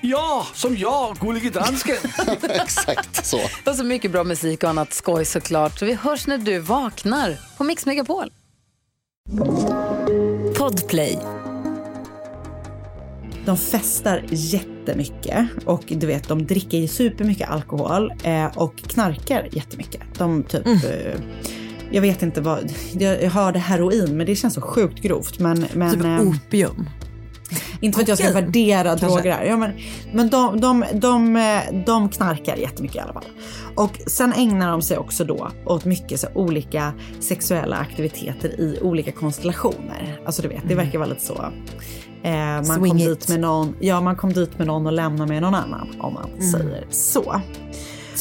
Ja, som jag, Gullige Dansken. Exakt så. Och så mycket bra musik och annat skoj såklart. Så vi hörs när du vaknar på Mix Megapol. Podplay. De festar jättemycket och du vet, de dricker supermycket alkohol eh, och knarkar jättemycket. De typ, eh, jag vet inte vad, jag jag hörde heroin men det känns så sjukt grovt. Men, men, Typ eh, opium. Inte för att jag ska värdera kanske. droger här. Ja, men men de, de, de, de knarkar jättemycket i alla fall. Och sen ägnar de sig också då åt mycket så olika sexuella aktiviteter i olika konstellationer. Alltså du vet, det verkar vara lite så. Eh, man kom Swing it. dit med någon, ja man kom dit med någon och lämnade med någon annan om man säger så.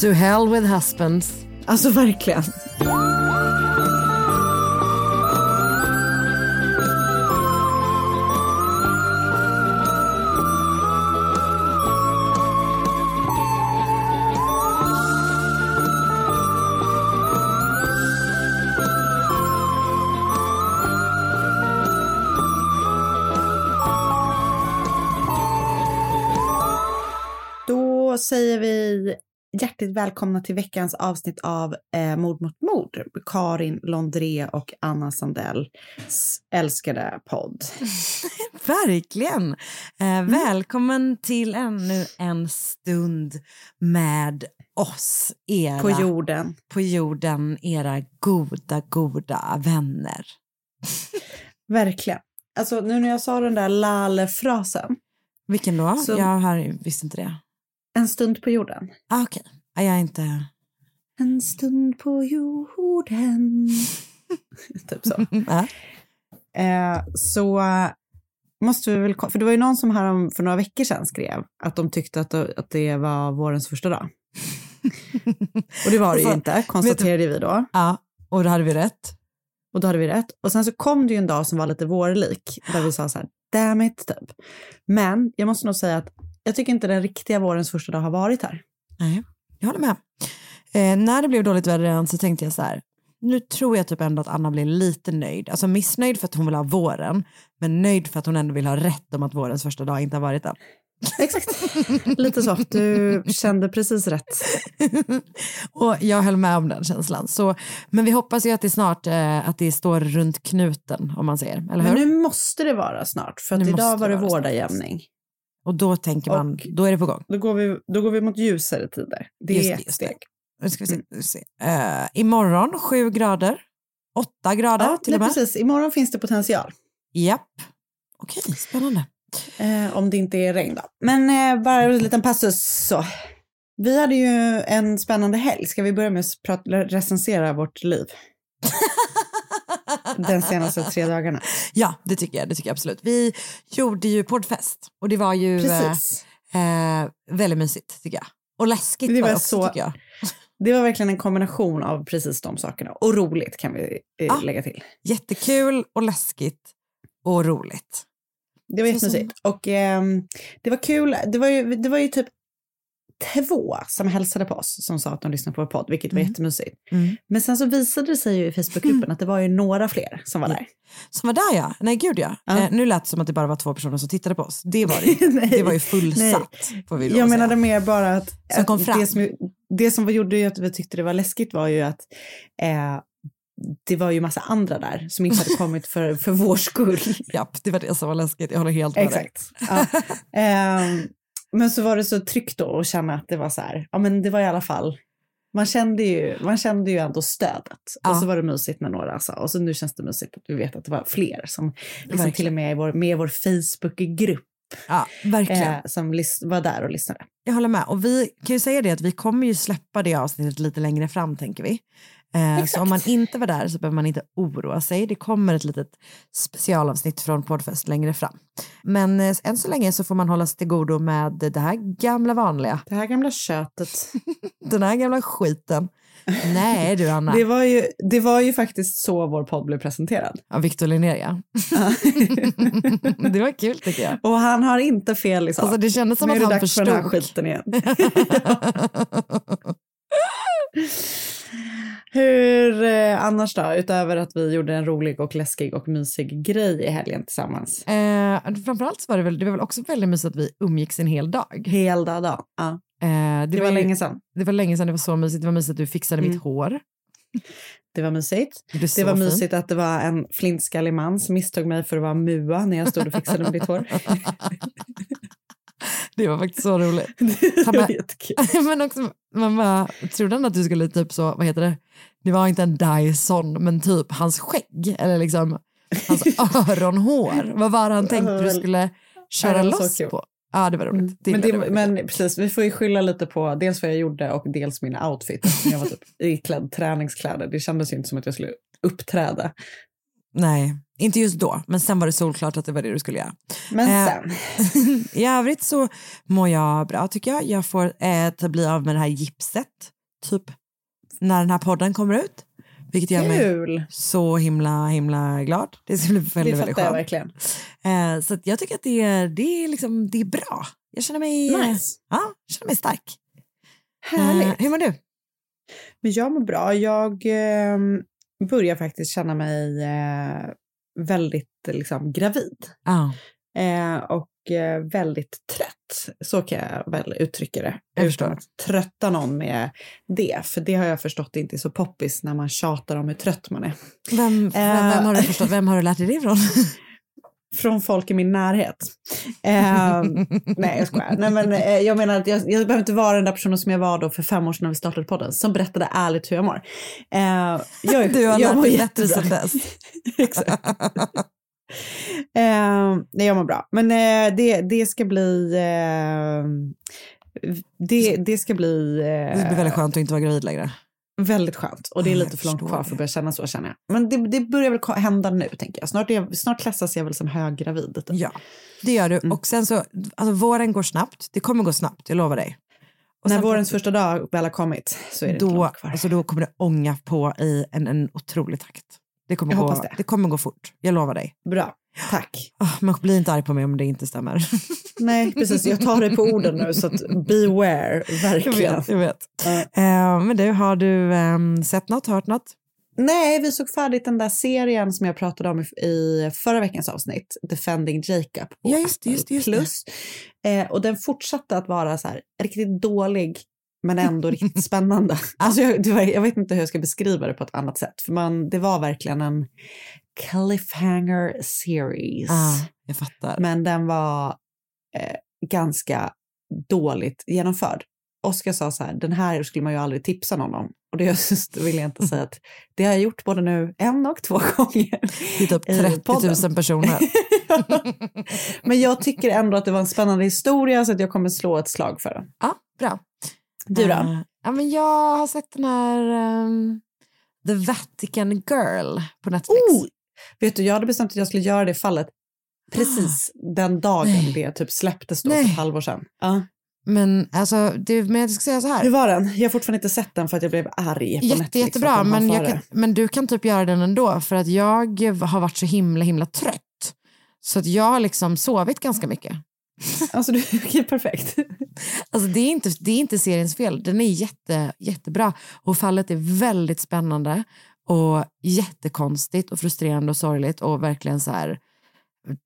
To hell with husbands. Alltså verkligen. Säger vi hjärtligt välkomna till veckans avsnitt av eh, Mord mot mord. Karin Londré och Anna Sandells älskade podd. Verkligen. Eh, Välkommen till ännu en stund med oss, era, På jorden. på jorden, era goda, goda vänner. Verkligen. Alltså nu när jag sa den där lale-frasen, Vilken då? Så- Jag har, visste inte det. En stund på jorden. Ah, Okej, Ah, jag är inte... En stund på jorden. typ så. Eh, så måste vi väl, för det var ju någon som här för några veckor sedan skrev att de tyckte att, att det var vårens första dag. Och det var det ju Alltså, inte, konstaterade vi då. ja, och då hade vi rätt. Och då hade vi rätt. Och sen så kom det ju en dag som var lite vårlik, där vi sa så här, damn it, typ. Men jag måste nog säga att jag tycker inte den riktiga vårens första dag har varit här. Nej, jag håller med. Eh, när det blev dåligt väder redan så tänkte jag så här, nu tror jag typ ändå att Anna blir lite nöjd. Alltså missnöjd för att hon vill ha våren, men nöjd för att hon ändå vill ha rätt om att vårens första dag inte har varit än. Exakt, lite så. Du kände precis rätt. och jag höll med om den känslan. Så, men vi hoppas ju att det snart eh, att det står runt knuten om man säger, eller hur? Men nu måste det vara snart, för att Nu idag var det vårdagjämning. Och då tänker man, Och- då är det på gång. Då går, vi, då går vi mot ljusare tider. Det Just är ett steg. Nu ska vi se. vi se. Eh, imorgon sju grader, åtta grader Ja, till nej, och med. precis. Imorgon finns det potential. Japp. Okej, spännande. Eh, om det inte är regn då. Men eh, bara en liten passus så. Vi hade ju en spännande helg. Ska vi börja med att recensera vårt liv? Den senaste tre dagarna. Ja, det tycker jag. Det tycker jag absolut. Vi gjorde ju poddfest och det var ju eh, Precis. eh, väldigt mysigt tycker jag. Och läskigt Det var var det också så- tycker jag. Det var verkligen en kombination av precis de sakerna. Och roligt kan vi eh, Ah. lägga till. Jättekul och läskigt och roligt. Det var jättemysigt. Och ehm, det var kul. Det var ju, det var ju typ två som hälsade på oss som sa att de lyssnade på vår podd, vilket var Mm. jättemysigt. Mm. Men sen så visade det sig ju i Facebookgruppen att det var ju några fler som var där. Som var där ja. Nej gud ja. Ja. Eh, nu lät det som att det bara var två personer som tittade på oss. Det var det inte. Det var ju fullsatt. Får vi Jag säga. menade mer bara att, Som kom fram. det som, det som gjorde att vi tyckte det var läskigt var ju att eh, det var ju massa andra där som inte hade kommit för, för vår skull. Japp, det var det som var läskigt. Jag håller helt med dig. Exakt. Ja. Ehm, men så var det så tryggt då att känna att det var så här, ja men det var i alla fall, man kände ju, man kände ju ändå stödet. Ja. Och så var det mysigt när några sa, och så nu känns det mysigt att vi vet att det var fler som liksom till och med är vår, med i vår Facebookgrupp Ja, verkligen. eh, som var där och lyssnade. Jag håller med. Och vi kan ju säga det att vi kommer ju släppa det avsnittet lite längre fram tänker vi. Eh, så om man inte var där så behöver man inte oroa sig. Det kommer ett litet specialavsnitt från Podfest längre fram. Men eh, än så länge så får man hålla sig till godo med det här gamla vanliga. Det här gamla köttet. Den här gamla skiten. Nej du Anna. Det var, ju, det var ju faktiskt så vår podd blev presenterad. Ja, Victor Linnér ja. det var kul tycker jag. Och han har inte fel i sak. Alltså det kändes som nu att är det han dags för den här förstod. skiten igen. Hur eh, annars då, utöver att vi gjorde en rolig och läskig och mysig grej i helgen tillsammans? Eh, framförallt så var det väl, det var väl också väldigt mysigt att vi umgicks en hel dag. Hel dag, dag. Ja. Eh, Det, var ju- länge sedan. Det var länge sedan, det var så mysigt. Det var mysigt att du fixade Mm. mitt hår. Det var mysigt. Det, Det var fint. mysigt att det var en flintskallig man som misstog mig för att vara Mua när jag stod och fixade med ditt hår. Det var faktiskt så roligt. Han bara- men också, man bara, trodde han att du skulle typ så, vad heter det? Det var inte en Dyson, men typ hans skägg eller liksom hans öronhår. Vad var det han tänkte du skulle köra loss på? Ja, det var roligt. Det Men, det, jag men precis, vi får ju skylla lite på dels vad jag gjorde och dels min outfit. Jag var typ iklädd träningskläder. Det kändes ju inte som att jag skulle uppträda. Nej, inte just då, men sen var det solklart att det var det du skulle göra. Men Eh, sen, I övrigt så mår jag bra tycker jag. Jag får eh, bli av med det här gipset, typ när den här podden kommer ut. Vilket gör mig kul! så himla himla glad. Det ska bli väldigt, Det väldigt fattar jag skönt. verkligen. Eh, så jag tycker att det är, det, är liksom, det är bra. Jag känner mig, Nice. ja, jag känner mig stark. Härligt. Eh, hur mår du? Men jag mår bra. Jag eh, börjar faktiskt känna mig eh, väldigt liksom, gravid. Ja, Eh, och eh, väldigt trött. Så kan jag väl uttrycka det. Jag Utan att trötta någon med det. För det har jag förstått inte är så poppis när man tjatar om hur trött man är. vem, vem, vem, har du förstått, vem har du lärt dig det ifrån? Från folk i min närhet. Eh, nej, jag skojar. Nej, men, eh, jag menar att jag, jag behöver inte vara den där personen som jag var då för fem år sedan när vi startade podden. Som berättade ärligt hur jag mår. Eh, jag, Du har jag lärt dig bättre sedan dess. Exakt. Eh, nej, jag mår bra. Men eh, det, det ska bli... Eh, det, det ska bli... Eh, Det blir väldigt skönt att inte vara gravid längre. Väldigt skönt. Och det är lite för långt kvar för att börja känna så känner jag. Men det, det börjar väl hända nu tänker jag. Snart, jag- snart klassas jag väl som höggravid. Typ. Ja, det gör du. Mm. Och sen så, alltså våren går snabbt. Det kommer gå snabbt, jag lovar dig. Och När vårens första dag väl har kommit så är det då, långt kvar. alltså då kommer det ånga på i en, en otrolig takt. Det kommer, Jag gå, det. det kommer gå fort, jag lovar dig. Bra, tack. Oh, men bli inte arg på mig om det inte stämmer. Nej, precis. Jag tar dig på orden nu så att beware, jag verkligen. vet. Jag vet. Ja. Eh, men du, har du ehm, sett något, hört något? Nej, vi såg färdigt den där serien som jag pratade om i, i förra veckans avsnitt, Defending Jacob. på Ja, just Apple just just. Plus. Eh, och den fortsatte att vara så här riktigt dålig, men ändå riktigt spännande. Alltså jag, var, jag vet inte hur jag ska beskriva det på ett annat sätt, för man, det var verkligen en cliffhanger series. Ah, jag fattar. Men den var eh, ganska dåligt genomförd. Oskar sa så här, den här skulle man ju aldrig tipsa någon om. Och det just vill jag inte säga att det har jag gjort både nu en och två gånger. det är typ i 30 podden. 000 personer. Men jag tycker ändå att det var en spännande historia så att jag kommer slå ett slag för den. ja, bra. Du då? Eh, ja, men jag har sett den här ehm, The Vatican Girl på Netflix. Oh! Vet du, jag hade bestämt att jag skulle göra det fallet precis den dagen Nej. det typ släpptes då Nej. för ett halvår sedan. Ja. Men, alltså, det, men jag ska säga så här. Hur var den? Jag har fortfarande inte sett den för att jag blev arg på Jätte, Netflix. jättebra, men, jag kan, men du kan typ göra den ändå för att jag har varit så himla himla trött. Så att jag har liksom sovit ganska mycket. Alltså, du, okej, perfekt. Alltså det är inte, det är inte seriens fel, den är jätte, jättebra och fallet är väldigt spännande och jättekonstigt och frustrerande och sorgligt och verkligen så här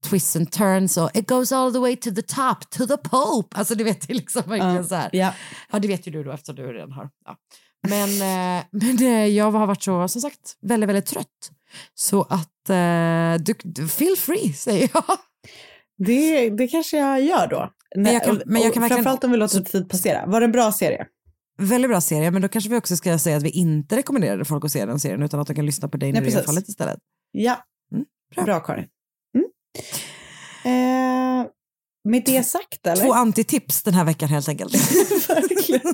twists and turns och it goes all the way to the top, to the pope. Alltså du vet, det är liksom verkligen Ja. så här. Ja. Ja, det vet ju du då eftersom du redan har. Ja. Men, eh, men eh, jag har varit så, som sagt, väldigt, väldigt trött. Så att eh, du, feel free, säger jag. Det, det kanske jag gör då. Men jag kan- men jag kan verkligen- Framförallt om vi låter tid passera. Var det en bra serie? Väldigt bra serie, men då kanske vi också ska säga att vi inte rekommenderade folk att se den serien utan att de kan lyssna på dig när du är fallet istället. Ja, Mm, bra. bra, Karin. Mm. Eh, med det sagt eller? Två antitips den här veckan helt enkelt. Verkligen.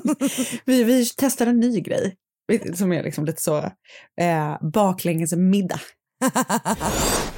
Vi, vi testar en ny grej som är liksom lite så eh, baklänges middag.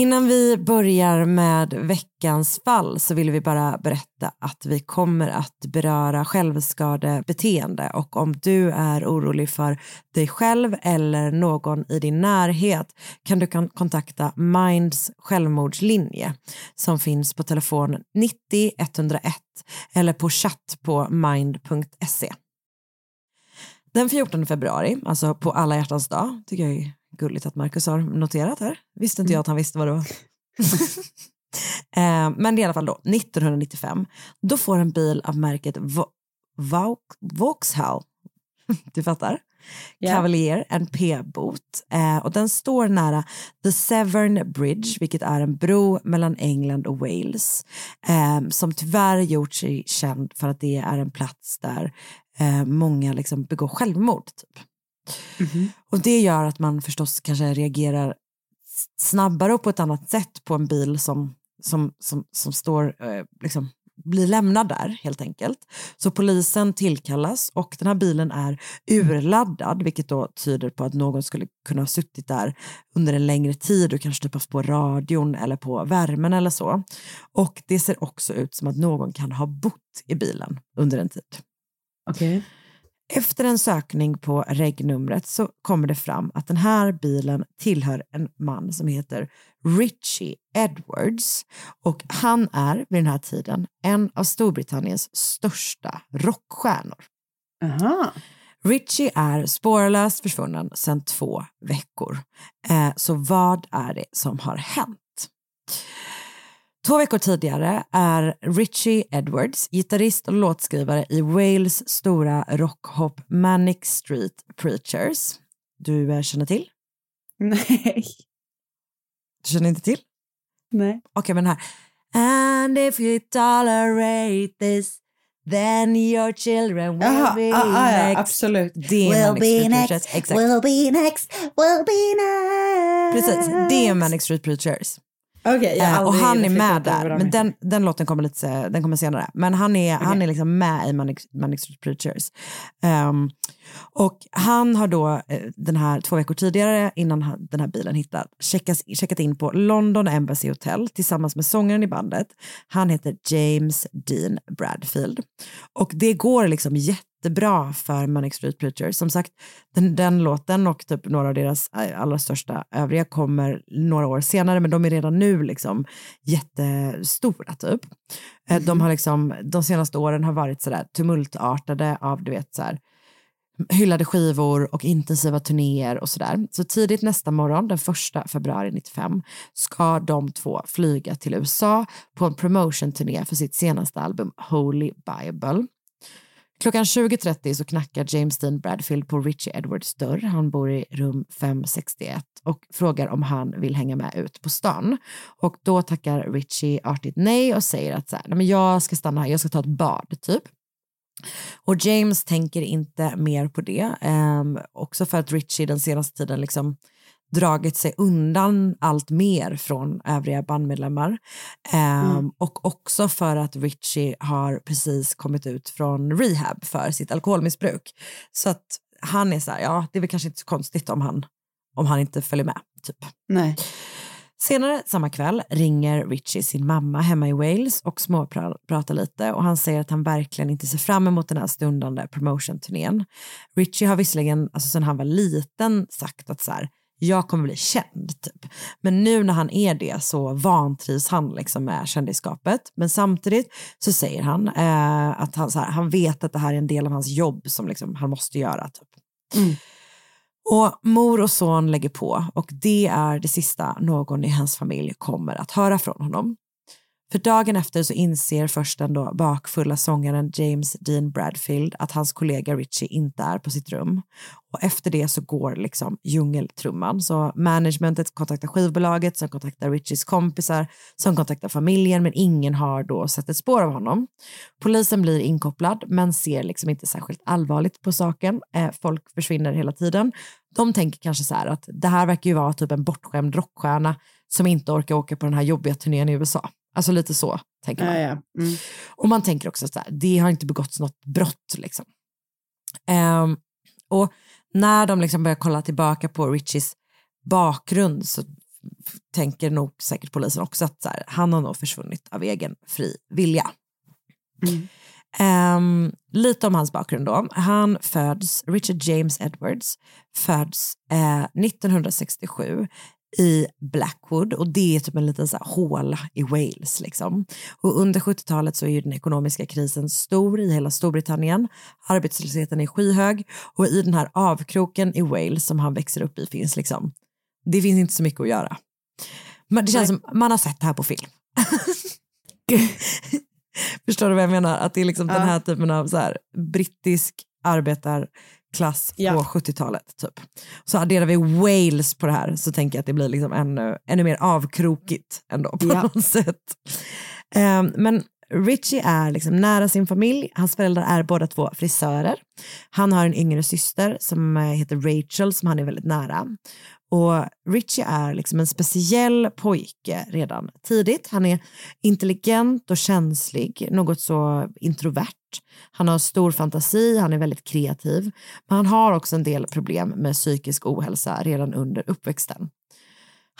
Innan vi börjar med veckans fall så vill vi bara berätta att vi kommer att beröra självskadebeteende och om du är orolig för dig själv eller någon i din närhet kan du kan kontakta Minds självmordslinje som finns på telefon 90 101 eller på chatt på mind.se. Den 14 februari, alltså på alla hjärtans dag, tycker jag är gulligt att Marcus har noterat här. Visste inte jag att han visste vad det var. eh, men i alla fall då, 1995, då får en bil av märket Vo- Vau- Vauxhall, du fattar, Ja. Cavalier, en p-bot. Eh, och den står nära The Severn Bridge, vilket är en bro mellan England och Wales, eh, som tyvärr gjort sig känd för att det är en plats där eh, många liksom begår självmord. Typ. Och det gör att man förstås kanske reagerar snabbare och på ett annat sätt på en bil som, som, som, som står, eh, liksom, blir lämnad där helt enkelt. Så polisen tillkallas och den här bilen är urladdad vilket då tyder på att någon skulle kunna ha suttit där under en längre tid och kanske typ haft på radion eller på värmen eller så. Och det ser också ut som att någon kan ha bott i bilen under en tid. Okej. Efter en sökning på regnumret så kommer det fram att den här bilen tillhör en man som heter Richie Edwards och han är vid den här tiden en av Storbritanniens största rockstjärnor. Aha. Richie är spårlöst försvunnen sedan två veckor. Eh, så vad är det som har hänt? Två veckor tidigare är Richie Edwards gitarrist och låtskrivare i Wales stora rockhopp Manic Street Preachers. Du eh, känner till? Nej. Du känner inte till? Nej. Okej, men här. And if you tolerate this then your children will Jaha, be ah, ah, ja, next. absolut. Det är Manic Street Preachers. Exakt. be next, will be next. Precis, det är Manic Street Preachers. Har Eh, och han är med där, men den, den låten kommer lite, den kommer senare. Men han är, han är liksom med i Manic, Manic Street Preachers. Ehm, och han har då eh, den här två veckor tidigare innan han, den här bilen hittat checkas, checkat in på London Embassy Hotel tillsammans med sångaren i bandet. Han heter James Dean Bradfield. Och det går liksom jättebra för Manic Street Preachers. Som sagt, den, den låten och typ några av deras eh, allra största övriga kommer några år senare, men de är redan nu liksom jättestora typ. Eh, De har liksom, de senaste åren har varit sådär tumultartade av, du vet, så här, hyllade skivor och intensiva turnéer och sådär. Så tidigt nästa morgon, den första februari 95, ska de två flyga till USA på en promotion-turné för sitt senaste album Holy Bible. Klockan 20.30 så knackar James Dean Bradfield på Richie Edwards dörr. Han bor i rum 561 och frågar om han vill hänga med ut på stan. Och då tackar Richie artigt nej och säger att så här, nej men jag ska stanna här, jag ska ta ett bad typ. Och James tänker inte mer på det, ehm, också för att Richie den senaste tiden liksom dragit sig undan allt mer från övriga bandmedlemmar. Ehm, Mm. Och också för att Richie har precis kommit ut från rehab för sitt alkoholmissbruk. Så att han är så här, ja det är väl kanske inte så konstigt om han, om han inte följer med. Typ. Nej. Senare samma kväll ringer Richie sin mamma hemma i Wales och småpratar lite och han säger att han verkligen inte ser fram emot den här stundande promotion-turnén. Richie har visserligen, alltså sen han var liten, sagt att så här, jag kommer bli känd typ. Men nu när han är det så vantrivs han liksom med kändisskapet. Men samtidigt så säger han eh, att han, så här, han vet att det här är en del av hans jobb som liksom han måste göra. Typ. Och mor och son lägger på och det är det sista någon i hans familj kommer att höra från honom. För dagen efter så inser först den då bakfulla sångaren James Dean Bradfield att hans kollega Richie inte är på sitt rum. Och efter det så går liksom djungeltrumman. Så managementet kontaktar skivbolaget som kontaktar Richies kompisar som kontaktar familjen men ingen har då sett ett spår av honom. Polisen blir inkopplad men ser liksom inte särskilt allvarligt på saken. Eh, folk försvinner hela tiden. De tänker kanske så här att det här verkar ju vara typ en bortskämd rockstjärna som inte orkar åka på den här jobbiga turnén i USA. Alltså lite så tänker man. Ja, ja. Mm. Och man tänker också så här, det har inte begåtts något brott liksom. Ehm, och när de liksom börjar kolla tillbaka på Richies bakgrund så tänker nog säkert polisen också att här, han har nog försvunnit av egen fri vilja. Ehm, lite om hans bakgrund då. Han föds, Richard James Edwards, föds eh, 1967 i Blackwood och det är typ en liten så här, håla i Wales. Liksom. Och under 70-talet så är den ekonomiska krisen stor i hela Storbritannien. Arbetslösheten är skyhög och i den här avkroken i Wales som han växer upp i finns liksom, det finns inte så mycket att göra. Men det känns som man har sett det här på film. Förstår du vad jag menar? Att det är liksom den här typen av så här, brittisk arbetarklass på 70-talet. Typ. Så adderar vi Wales på det här så tänker jag att det blir liksom ännu, ännu mer avkrokigt ändå på Ja. något sätt. Ehm, men Richie är liksom nära sin familj. Hans föräldrar är båda två frisörer. Han har en yngre syster som eh, heter Rachel som han är väldigt nära. Och Richie är liksom en speciell pojke redan tidigt. Han är intelligent och känslig, något så introvert. Han har stor fantasi, han är väldigt kreativ. Men han har också en del problem med psykisk ohälsa redan under uppväxten.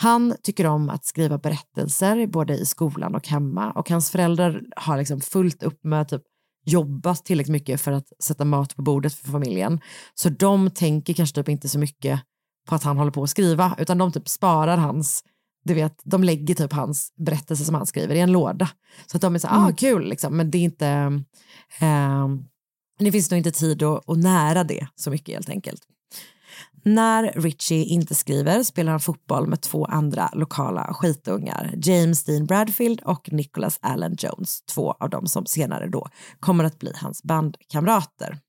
Han tycker om att skriva berättelser både i skolan och hemma och hans föräldrar har liksom fullt upp med typ jobba tillräckligt mycket för att sätta mat på bordet för familjen. Så de tänker kanske typ inte så mycket på att han håller på att skriva utan de typ sparar hans du vet, de lägger typ hans berättelse som han skriver i en låda. Så att de är så här, ah kul liksom, men det är inte, eh, det finns nog inte tid att, att nära det så mycket helt enkelt. När Richie inte skriver spelar han fotboll med två andra lokala skitungar, James Dean Bradfield och Nicholas Allen Jones, två av dem som senare då kommer att bli hans bandkamrater.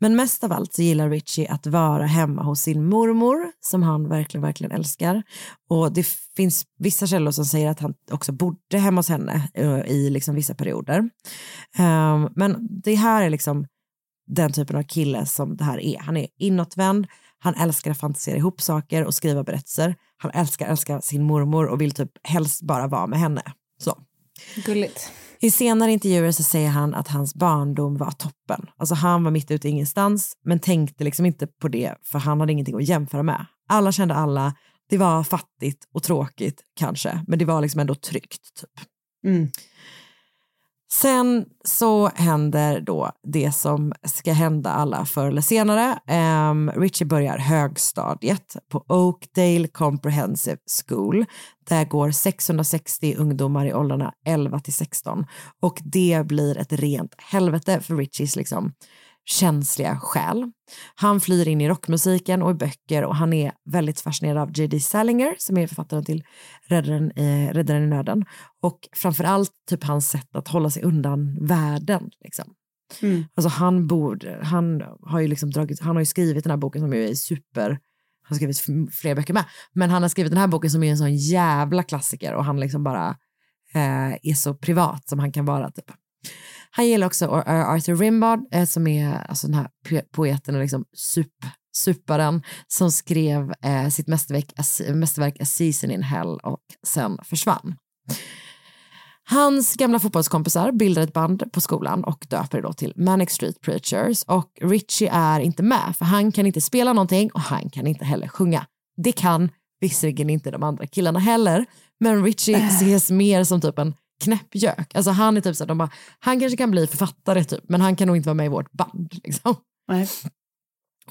Men mest av allt så gillar Richie att vara hemma hos sin mormor som han verkligen, verkligen älskar. Och det finns vissa källor som säger att han också bodde hemma hos henne eh, i liksom vissa perioder. Ehm, men det här är liksom den typen av kille som det här är. Han är inåtvänd, han älskar att fantisera ihop saker och skriva berättelser. Han älskar, älskar sin mormor och vill typ helst bara vara med henne. Så. Gulligt. I senare intervjuer så säger han att hans barndom var toppen. Alltså han var mitt ute i ingenstans men tänkte liksom inte på det för han hade ingenting att jämföra med. Alla kände alla, det var fattigt och tråkigt kanske men det var liksom ändå tryggt. Typ. Mm. Sen så händer då det som ska hända alla förr eller senare. Um, Richie börjar högstadiet på Oakdale Comprehensive School. Där går 660 ungdomar i åldrarna 11 till 16 och det blir ett rent helvete för Richies liksom känsliga själ. Han flyr in i rockmusiken och i böcker och han är väldigt fascinerad av J.D. Salinger som är författaren till Räddaren, eh, Räddaren i nöden och framförallt typ hans sätt att hålla sig undan världen. Liksom. Mm. Alltså han, borde, han, har ju liksom dragit, han har ju skrivit den här boken som ju är super, han har skrivit fler böcker med, men han har skrivit den här boken som är en sån jävla klassiker och han liksom bara eh, är så privat som han kan vara. Typ. Han gillar också Ar- Ar- Arthur Rimbaud eh, som är alltså, den här po- poeten och liksom sup, suparen som skrev eh, sitt mästerverk, mästerverk A Season in Hell och sen försvann. Hans gamla fotbollskompisar bildar ett band på skolan och döper det då till Manic Street Preachers och Richie är inte med för han kan inte spela någonting och han kan inte heller sjunga. Det kan visserligen inte de andra killarna heller men Richie ses mer som typ en knäppjök. Alltså han är typ så här, de bara, han kanske kan bli författare typ men han kan nog inte vara med i vårt band. Liksom. Nej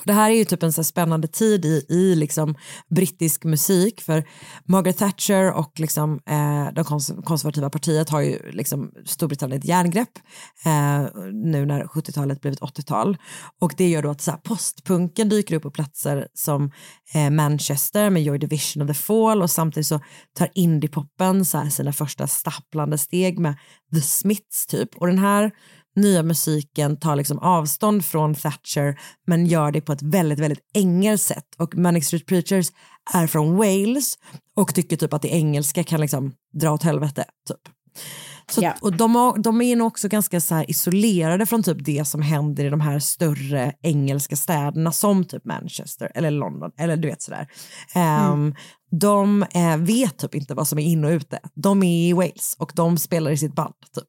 det här är ju typ en så spännande tid i, i liksom brittisk musik för Margaret Thatcher och liksom, eh, det kons- konservativa partiet har ju liksom Storbritannien ett järngrepp eh, nu när 70-talet blivit 80-tal och det gör då att så här, postpunken dyker upp på platser som eh, Manchester med Joy Division of the Fall och samtidigt så tar indiepoppen så sina första stapplande steg med The Smiths typ. Och den här nya musiken tar liksom avstånd från Thatcher men gör det på ett väldigt, väldigt engelskt sätt. Och Manic Street Preachers är från Wales och tycker typ att det engelska kan liksom dra åt helvete. Typ. Så, och de, de är nog också ganska så isolerade från typ det som händer i de här större engelska städerna som typ Manchester eller London eller du vet sådär. Um, De eh, vet typ inte vad som är in och ute. De är i Wales och de spelar i sitt band typ.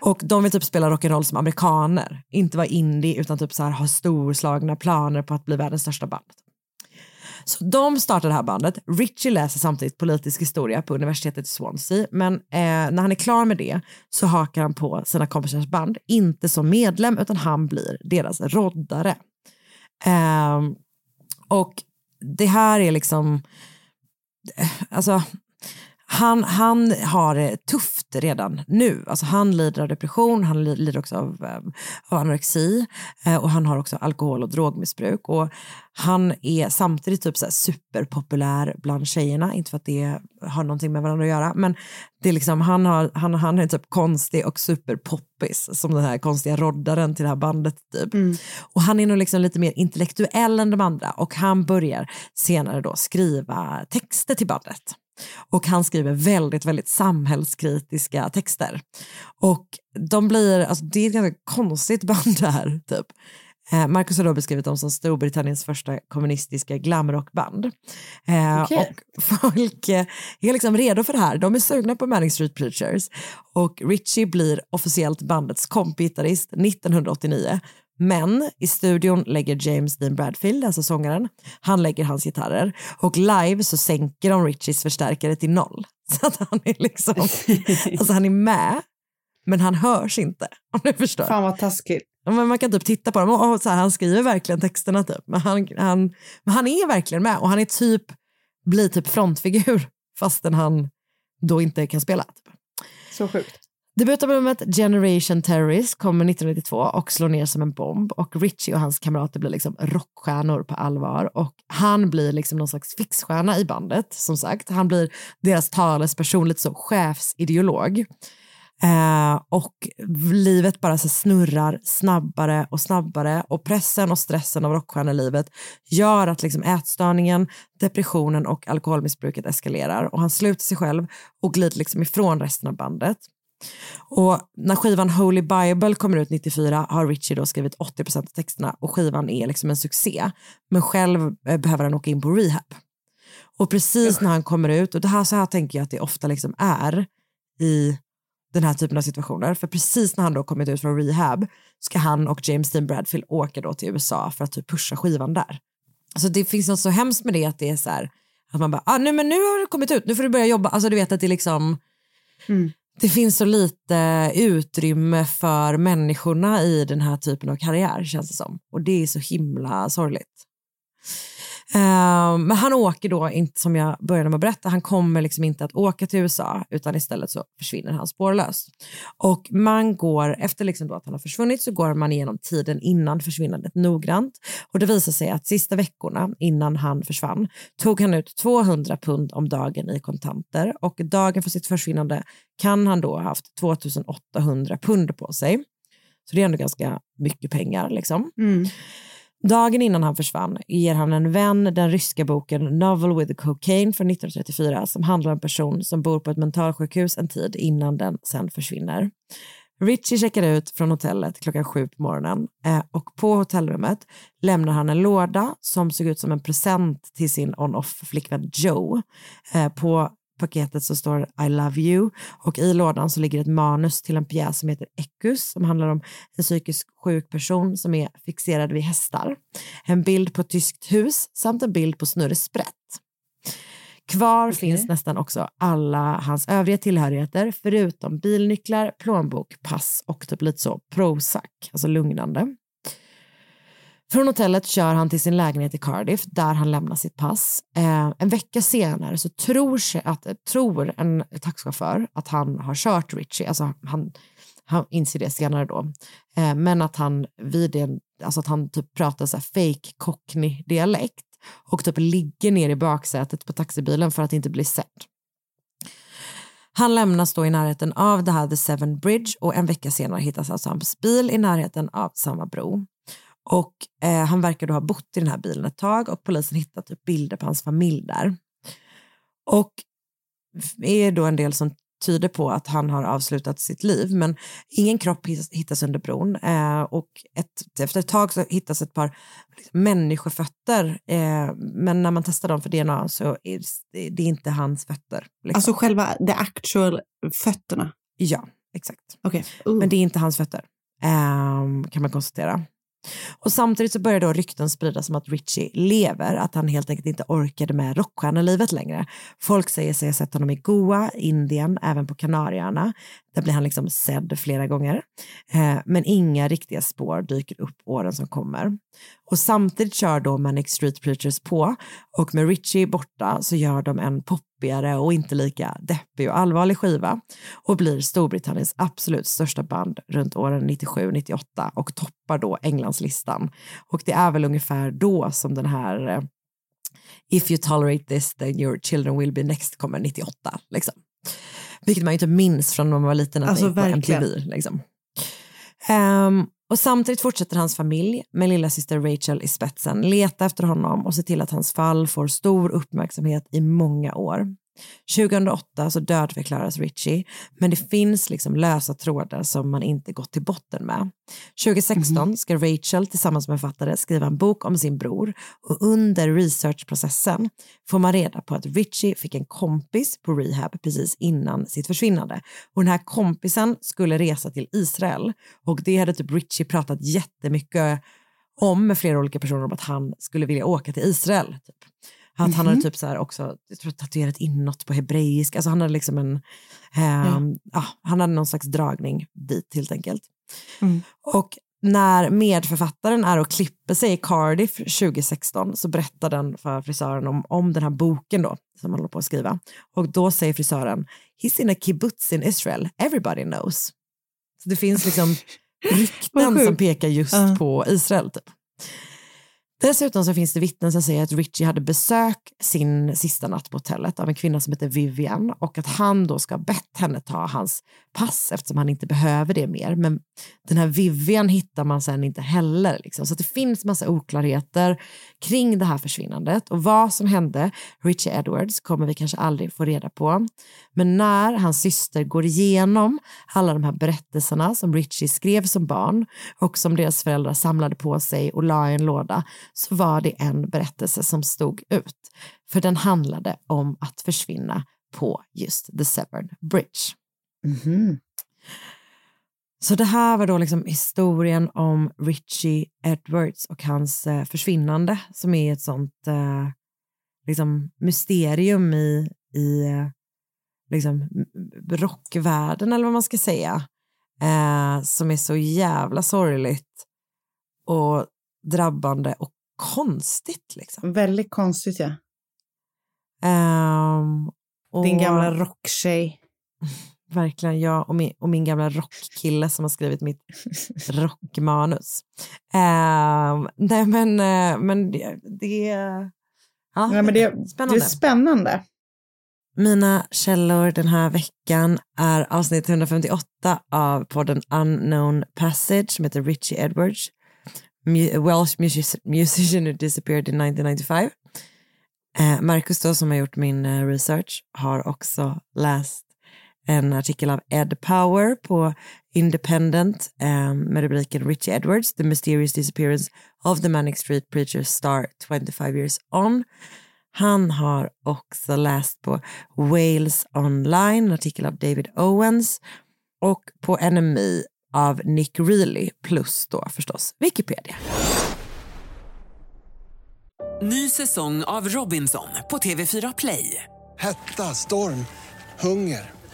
Och de vill typ spela rock'n'roll som amerikaner, inte vara indie utan typ så här ha storslagna planer på att bli världens största band. Så de startar det här bandet. Richie läser samtidigt politisk historia på universitetet i Swansea, men eh, när han är klar med det så hakar han på sina kompisars band, inte som medlem utan han blir deras roddare. Eh, och det här är liksom, eh, alltså han, han har det tufft redan nu. Alltså han lider av depression, han li- lider också av, eh, av anorexi eh, och han har också alkohol och drogmissbruk. Och han är samtidigt typ så superpopulär bland tjejerna, inte för att det har någonting med varandra att göra, men det är liksom, han, har, han, han är typ konstig och superpoppis som den här konstiga roddaren till det här bandet typ. Och han är nog liksom lite mer intellektuell än de andra och han börjar senare då skriva texter till bandet. Och han skriver väldigt, väldigt samhällskritiska texter. Och de blir, alltså det är ett ganska konstigt band det här typ. Eh, Marcus har då beskrivit dem som Storbritanniens första kommunistiska glamrockband. Eh, Okej. Och folk eh, är liksom redo för det här. De är sugna på Manning Street Preachers. Och Richie blir officiellt bandets kompgitarrist 1989. Men i studion lägger James Dean Bradfield, alltså sångaren, han lägger hans gitarrer. Och live så sänker de Richies förstärkare till noll. Så att han är liksom, alltså han är med, men han hörs inte. Om du förstår. Fan vad taskigt. Men man kan typ titta på dem och, och så här, han skriver verkligen texterna typ. Men han, han, men han är verkligen med och han är typ, blir typ frontfigur fastän han då inte kan spela. Typ. Så sjukt. Debutalbumet Generation Terrorist kommer 1992 och slår ner som en bomb och Richie och hans kamrater blir liksom rockstjärnor på allvar och han blir liksom någon slags fixstjärna i bandet som sagt. Han blir deras talesperson, lite så chefsideolog. Eh, och livet bara så snurrar snabbare och snabbare och pressen och stressen av rockstjärnelivet gör att liksom ätstörningen, depressionen och alkoholmissbruket eskalerar och han sluter sig själv och glider liksom ifrån resten av bandet. Och när skivan Holy Bible kommer ut 94 har Richie då skrivit 80% av texterna och skivan är liksom en succé. Men själv eh, behöver han åka in på rehab. Och precis när han kommer ut, och det här, så här tänker jag att det ofta liksom är i den här typen av situationer, för precis när han då kommit ut från rehab ska han och James Dean Bradfield åka då till USA för att typ pusha skivan där. Alltså det finns något så hemskt med det att det är så här, att man bara, ah, nu, men nu har du kommit ut, nu får du börja jobba. Alltså du vet att det liksom, det finns så lite utrymme för människorna i den här typen av karriär känns det som. Och det är så himla sorgligt. Eh, men han åker då, inte som jag började med att berätta, han kommer liksom inte att åka till USA utan istället så försvinner han spårlöst. Och man går, efter liksom då att han har försvunnit så går man igenom tiden innan försvinnandet noggrant och det visar sig att sista veckorna innan han försvann tog han ut 200 pund om dagen i kontanter och dagen för sitt försvinnande kan han då ha haft 2800 pund på sig. Så det är ändå ganska mycket pengar liksom. Mm. Dagen innan han försvann ger han en vän den ryska boken Novel with Cocaine från 1934 som handlar om en person som bor på ett mentalsjukhus en tid innan den sen försvinner. Richie checkar ut från hotellet klockan sju på morgonen eh, och på hotellrummet lämnar han en låda som såg ut som en present till sin on-off flickvän Joe. Eh, på paketet så står I love you och i lådan så ligger ett manus till en pjäs som heter Ekus som handlar om en psykiskt sjuk person som är fixerad vid hästar. En bild på ett tyskt hus samt en bild på Snurre Sprätt. Kvar finns nästan också alla hans övriga tillhörigheter förutom bilnycklar, plånbok, pass och typ lite så Prozac, alltså lugnande. Från hotellet kör han till sin lägenhet i Cardiff där han lämnar sitt pass. Eh, en vecka senare så tror, sig att, tror en taxichaufför att han har kört Richie, alltså han, han inser det senare då, eh, men att han vid det, alltså att han typ pratar så här fake cockney dialekt och typ ligger ner i baksätet på taxibilen för att inte bli sedd. Han lämnas då i närheten av det här The Seven Bridge och en vecka senare hittas alltså hans bil i närheten av samma bro. Och eh, han verkar då ha bott i den här bilen ett tag och polisen hittar typ bilder på hans familj där. Och är då en del som tyder på att han har avslutat sitt liv men ingen kropp hittas under bron eh, och ett, efter ett tag så hittas ett par liksom, människofötter eh, men när man testar dem för DNA så är det, det är inte hans fötter. Liksom. Alltså själva the actual fötterna? Ja, exakt. Okay. Uh. Men det är inte hans fötter eh, kan man konstatera. Och samtidigt så börjar då rykten spridas om att Richie lever, att han helt enkelt inte orkade med rockstjärnelivet längre. Folk säger sig ha sett honom i Goa, Indien, även på Kanarieöarna. Där blir han liksom sedd flera gånger. Eh, men inga riktiga spår dyker upp åren som kommer. Och samtidigt kör då Manic Street Preachers på och med Richie borta så gör de en pop poppigare och inte lika deppig och allvarlig skiva och blir Storbritanniens absolut största band runt åren 97-98 och toppar då Englandslistan. Och det är väl ungefär då som den här eh, If you tolerate this then your children will be next kommer 98. Liksom. Vilket man ju inte minns från när man var liten att alltså, på MTV. Liksom. Um, och samtidigt fortsätter hans familj med lilla syster Rachel i spetsen leta efter honom och se till att hans fall får stor uppmärksamhet i många år. 2008 så dödförklaras Richie, men det finns liksom lösa trådar som man inte gått till botten med. 2016 mm. ska Rachel tillsammans med författare skriva en bok om sin bror och under researchprocessen får man reda på att Richie fick en kompis på rehab precis innan sitt försvinnande. Och den här kompisen skulle resa till Israel och det hade typ Richie pratat jättemycket om med flera olika personer om att han skulle vilja åka till Israel. Typ. Att han hade mhm. typ så här också, jag tror tatuerat inåt på hebreisk, alltså han hade liksom en, eh, ja. ja. han hade någon slags dragning dit helt enkelt. Mm. Och när medförfattaren är och klipper sig i Cardiff 2016 så berättar den för frisören om, om den här boken då som han håller på att skriva. Och då säger frisören, he's in a kibbutz in Israel, everybody knows. Så det finns liksom rykten som pekar just uh. på Israel. Typ. Dessutom så finns det vittnen som säger att Richie hade besök sin sista natt på hotellet av en kvinna som heter Vivian och att han då ska ha bett henne ta hans pass eftersom han inte behöver det mer. Men den här Vivian hittar man sen inte heller. Liksom. Så det finns massa oklarheter kring det här försvinnandet och vad som hände Richie Edwards kommer vi kanske aldrig få reda på. Men när hans syster går igenom alla de här berättelserna som Richie skrev som barn och som deras föräldrar samlade på sig och la i en låda så var det en berättelse som stod ut. För den handlade om att försvinna på just The Severn Bridge. Mm -hmm. Så det här var då liksom historien om Richie Edwards och hans eh, försvinnande som är ett sånt eh, liksom mysterium i, i eh, liksom rockvärlden eller vad man ska säga. Eh, som är så jävla sorgligt och drabbande och konstigt. Liksom. Väldigt konstigt ja. Um, och... Din gamla rocktjej. Verkligen, jag och min, och min gamla rockkille som har skrivit mitt rockmanus. Uh, nej men, uh, men det, det, ja, ja, men det, spännande. det är spännande. Mina källor den här veckan är avsnitt 158 av podden Unknown Passage som heter Richie Edwards. Welsh musician who disappeared in 1995. Eh, Marcus då som har gjort min eh, research har också läst en artikel av Ed Power på Independent eh, med rubriken Richie Edwards, The Mysterious Disappearance of the Manic Street Preacher Star 25 Years On. Han har också läst på Wales Online, en artikel av David Owens och på NME av Nick Reilly plus då förstås Wikipedia. Ny säsong av Robinson på TV4 Play. Hetta, storm, hunger.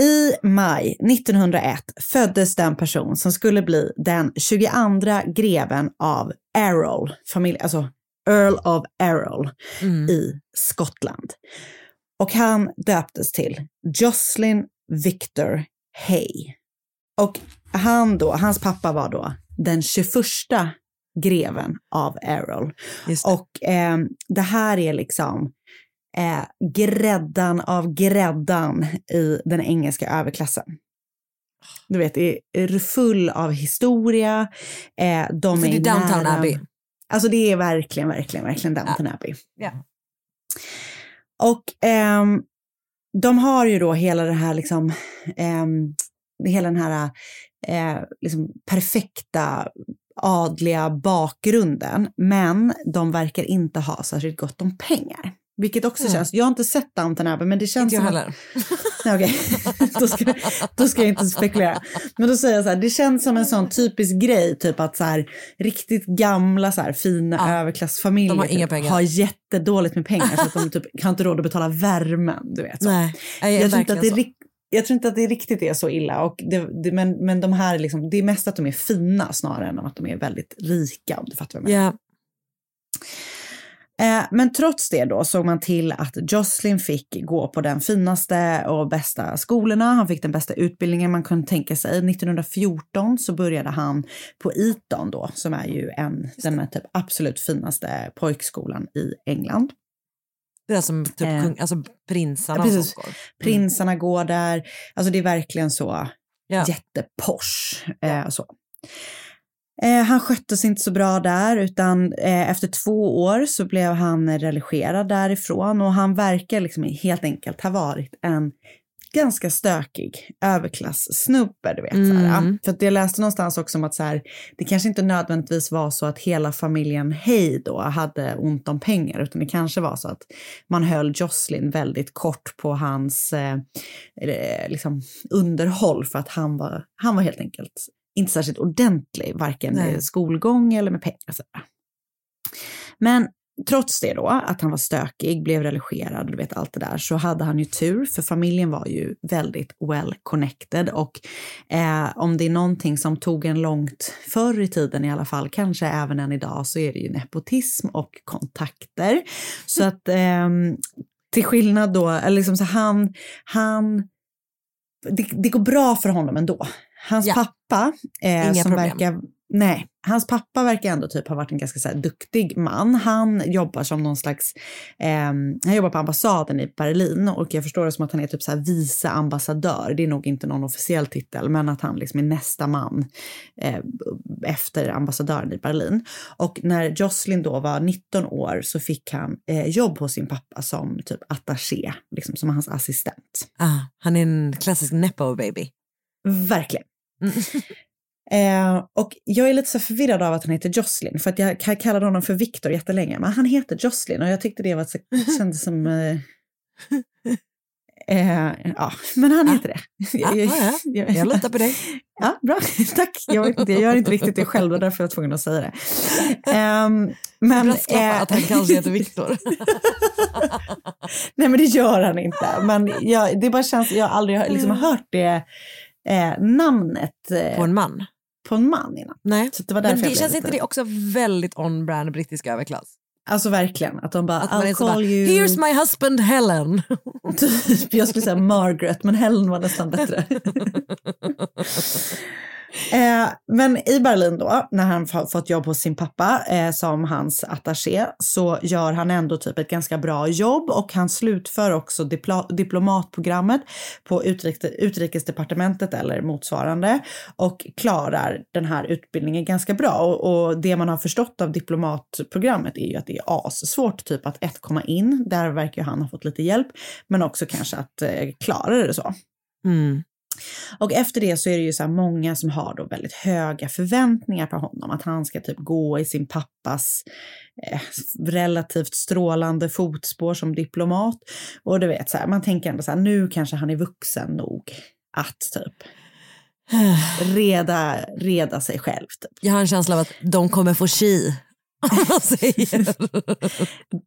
I maj 1901 föddes den person som skulle bli den 22 greven av Errol, familj, alltså Earl of Errol i Skottland. Och han döptes till Jocelyn Victor Hay. Och han då, hans pappa var då den 21 greven av Errol. Och eh, det här är liksom eh, gräddan av gräddan i den engelska överklassen. Du vet, är full av historia. Eh, de Alltså, det är Downton nära- Abbey. Alltså det är verkligen, verkligen, verkligen Downton Abbey. Ja. Och ehm, de har ju då hela det här liksom, ehm, hela den här eh, liksom perfekta adliga bakgrunden, men de verkar inte ha särskilt gott om pengar. Vilket också Mm. känns, jag har inte sett Downton Abbey, men det känns Inte jag som att- heller. Nej, Okej, då, ska, då ska jag inte spekulera. Men då säger jag så här, det känns som en sån typisk grej, typ att så här, riktigt gamla så här, fina överklassfamiljer de har typ, pengar. har jättedåligt med pengar så att de typ har inte råd att betala värmen. Du vet, så. Nej, nej, jag, tror inte att det är, jag tror inte att det riktigt är så illa. Och det, det, men, men de här, liksom, det är mest att de är fina snarare än att de är väldigt rika, om du fattar vad jag menar. Ja. Eh, Men trots det då såg man till att Jocelyn fick gå på den finaste och bästa skolorna. Han fick den bästa utbildningen man kunde tänka sig. 1914 så började han på Eton då, som är ju en, den typ absolut finaste pojkskolan i England. Det är som typ Eh, kung, alltså prinsarna Ja, precis. går. Prinsarna går där. Alltså det är verkligen så Ja. jätteposh. Eh, så. Eh, han skötte sig inte så bra där utan eh, efter två år så blev han relegerad därifrån och han verkar liksom helt enkelt ha varit en ganska stökig överklass-snubbe, du vet. Mm. För att jag läste någonstans också om att så här, det kanske inte nödvändigtvis var så att hela familjen Hay då hade ont om pengar, utan det kanske var så att man höll Jocelyn väldigt kort på hans eh, eh, liksom underhåll för att han var, han var helt enkelt inte särskilt ordentlig, varken Nej. med skolgång eller med pengar. Så. Men trots det då, att han var stökig, blev religerad och du vet allt det där, så hade han ju tur för familjen var ju väldigt well connected och eh, om det är någonting som tog en långt förr i tiden i alla fall, kanske även än idag, så är det ju nepotism och kontakter. Så att ehm, till skillnad då, eller liksom så han, han det, det går bra för honom ändå. Hans Ja. pappa, eh, som problem. verkar Nej, hans pappa verkar ändå typ ha varit en ganska så här, duktig man. Han jobbar som någon slags, ehm, han jobbar på ambassaden i Berlin och jag förstår det som att han är typ så här vice ambassadör. Det är nog inte någon officiell titel, men att han liksom är nästa man eh, efter ambassadören i Berlin. Och när Jocelyn då var 19 år så fick han eh, jobb hos sin pappa som typ attaché, liksom som hans assistent. Ah, han är en klassisk nepo baby. Verkligen. Eh, och jag är lite så förvirrad av att han heter Jocelyn, för att jag kallade honom för Victor jättelänge, men han heter Jocelyn och jag tyckte det var så, kändes som... Eh, Eh, ja, men han heter det. Ja, ja, ja. Jag litar på dig. Ja, bra. Tack. Jag, vet inte, jag gör inte riktigt det själv och därför var jag tvungen att säga det. Um, men, eh, att han kanske heter Viktor. Nej men det gör han inte. Men jag, det bara känns, jag har aldrig liksom hört det eh, namnet. Eh, På en man? På en man innan. Nej. Så det var Men det känns lite- inte det också väldigt on-brand brittisk överklass? Alltså verkligen, att de bara, Att I'll så bara, call you... here's my husband Helen. typ, jag skulle säga Margaret, men Helen var nästan bättre. Eh, men i Berlin då, när han har fått jobb hos sin pappa eh, som hans attaché, så gör han ändå typ ett ganska bra jobb och han slutför också diplomatprogrammet på utrikes- utrikesdepartementet eller motsvarande och klarar den här utbildningen ganska bra. Och, och det man har förstått av diplomatprogrammet är ju att det är assvårt typ att ett komma in, där verkar ju han ha fått lite hjälp, men också kanske att eh, klara det så. Mm. Och efter det så är det ju så här många som har då väldigt höga förväntningar på honom. Att han ska typ gå i sin pappas eh, relativt strålande fotspår som diplomat. Och du vet, så här, man tänker ändå så här, nu kanske han är vuxen nog att typ reda, reda sig själv. Typ. Jag har en känsla av att de kommer få chi.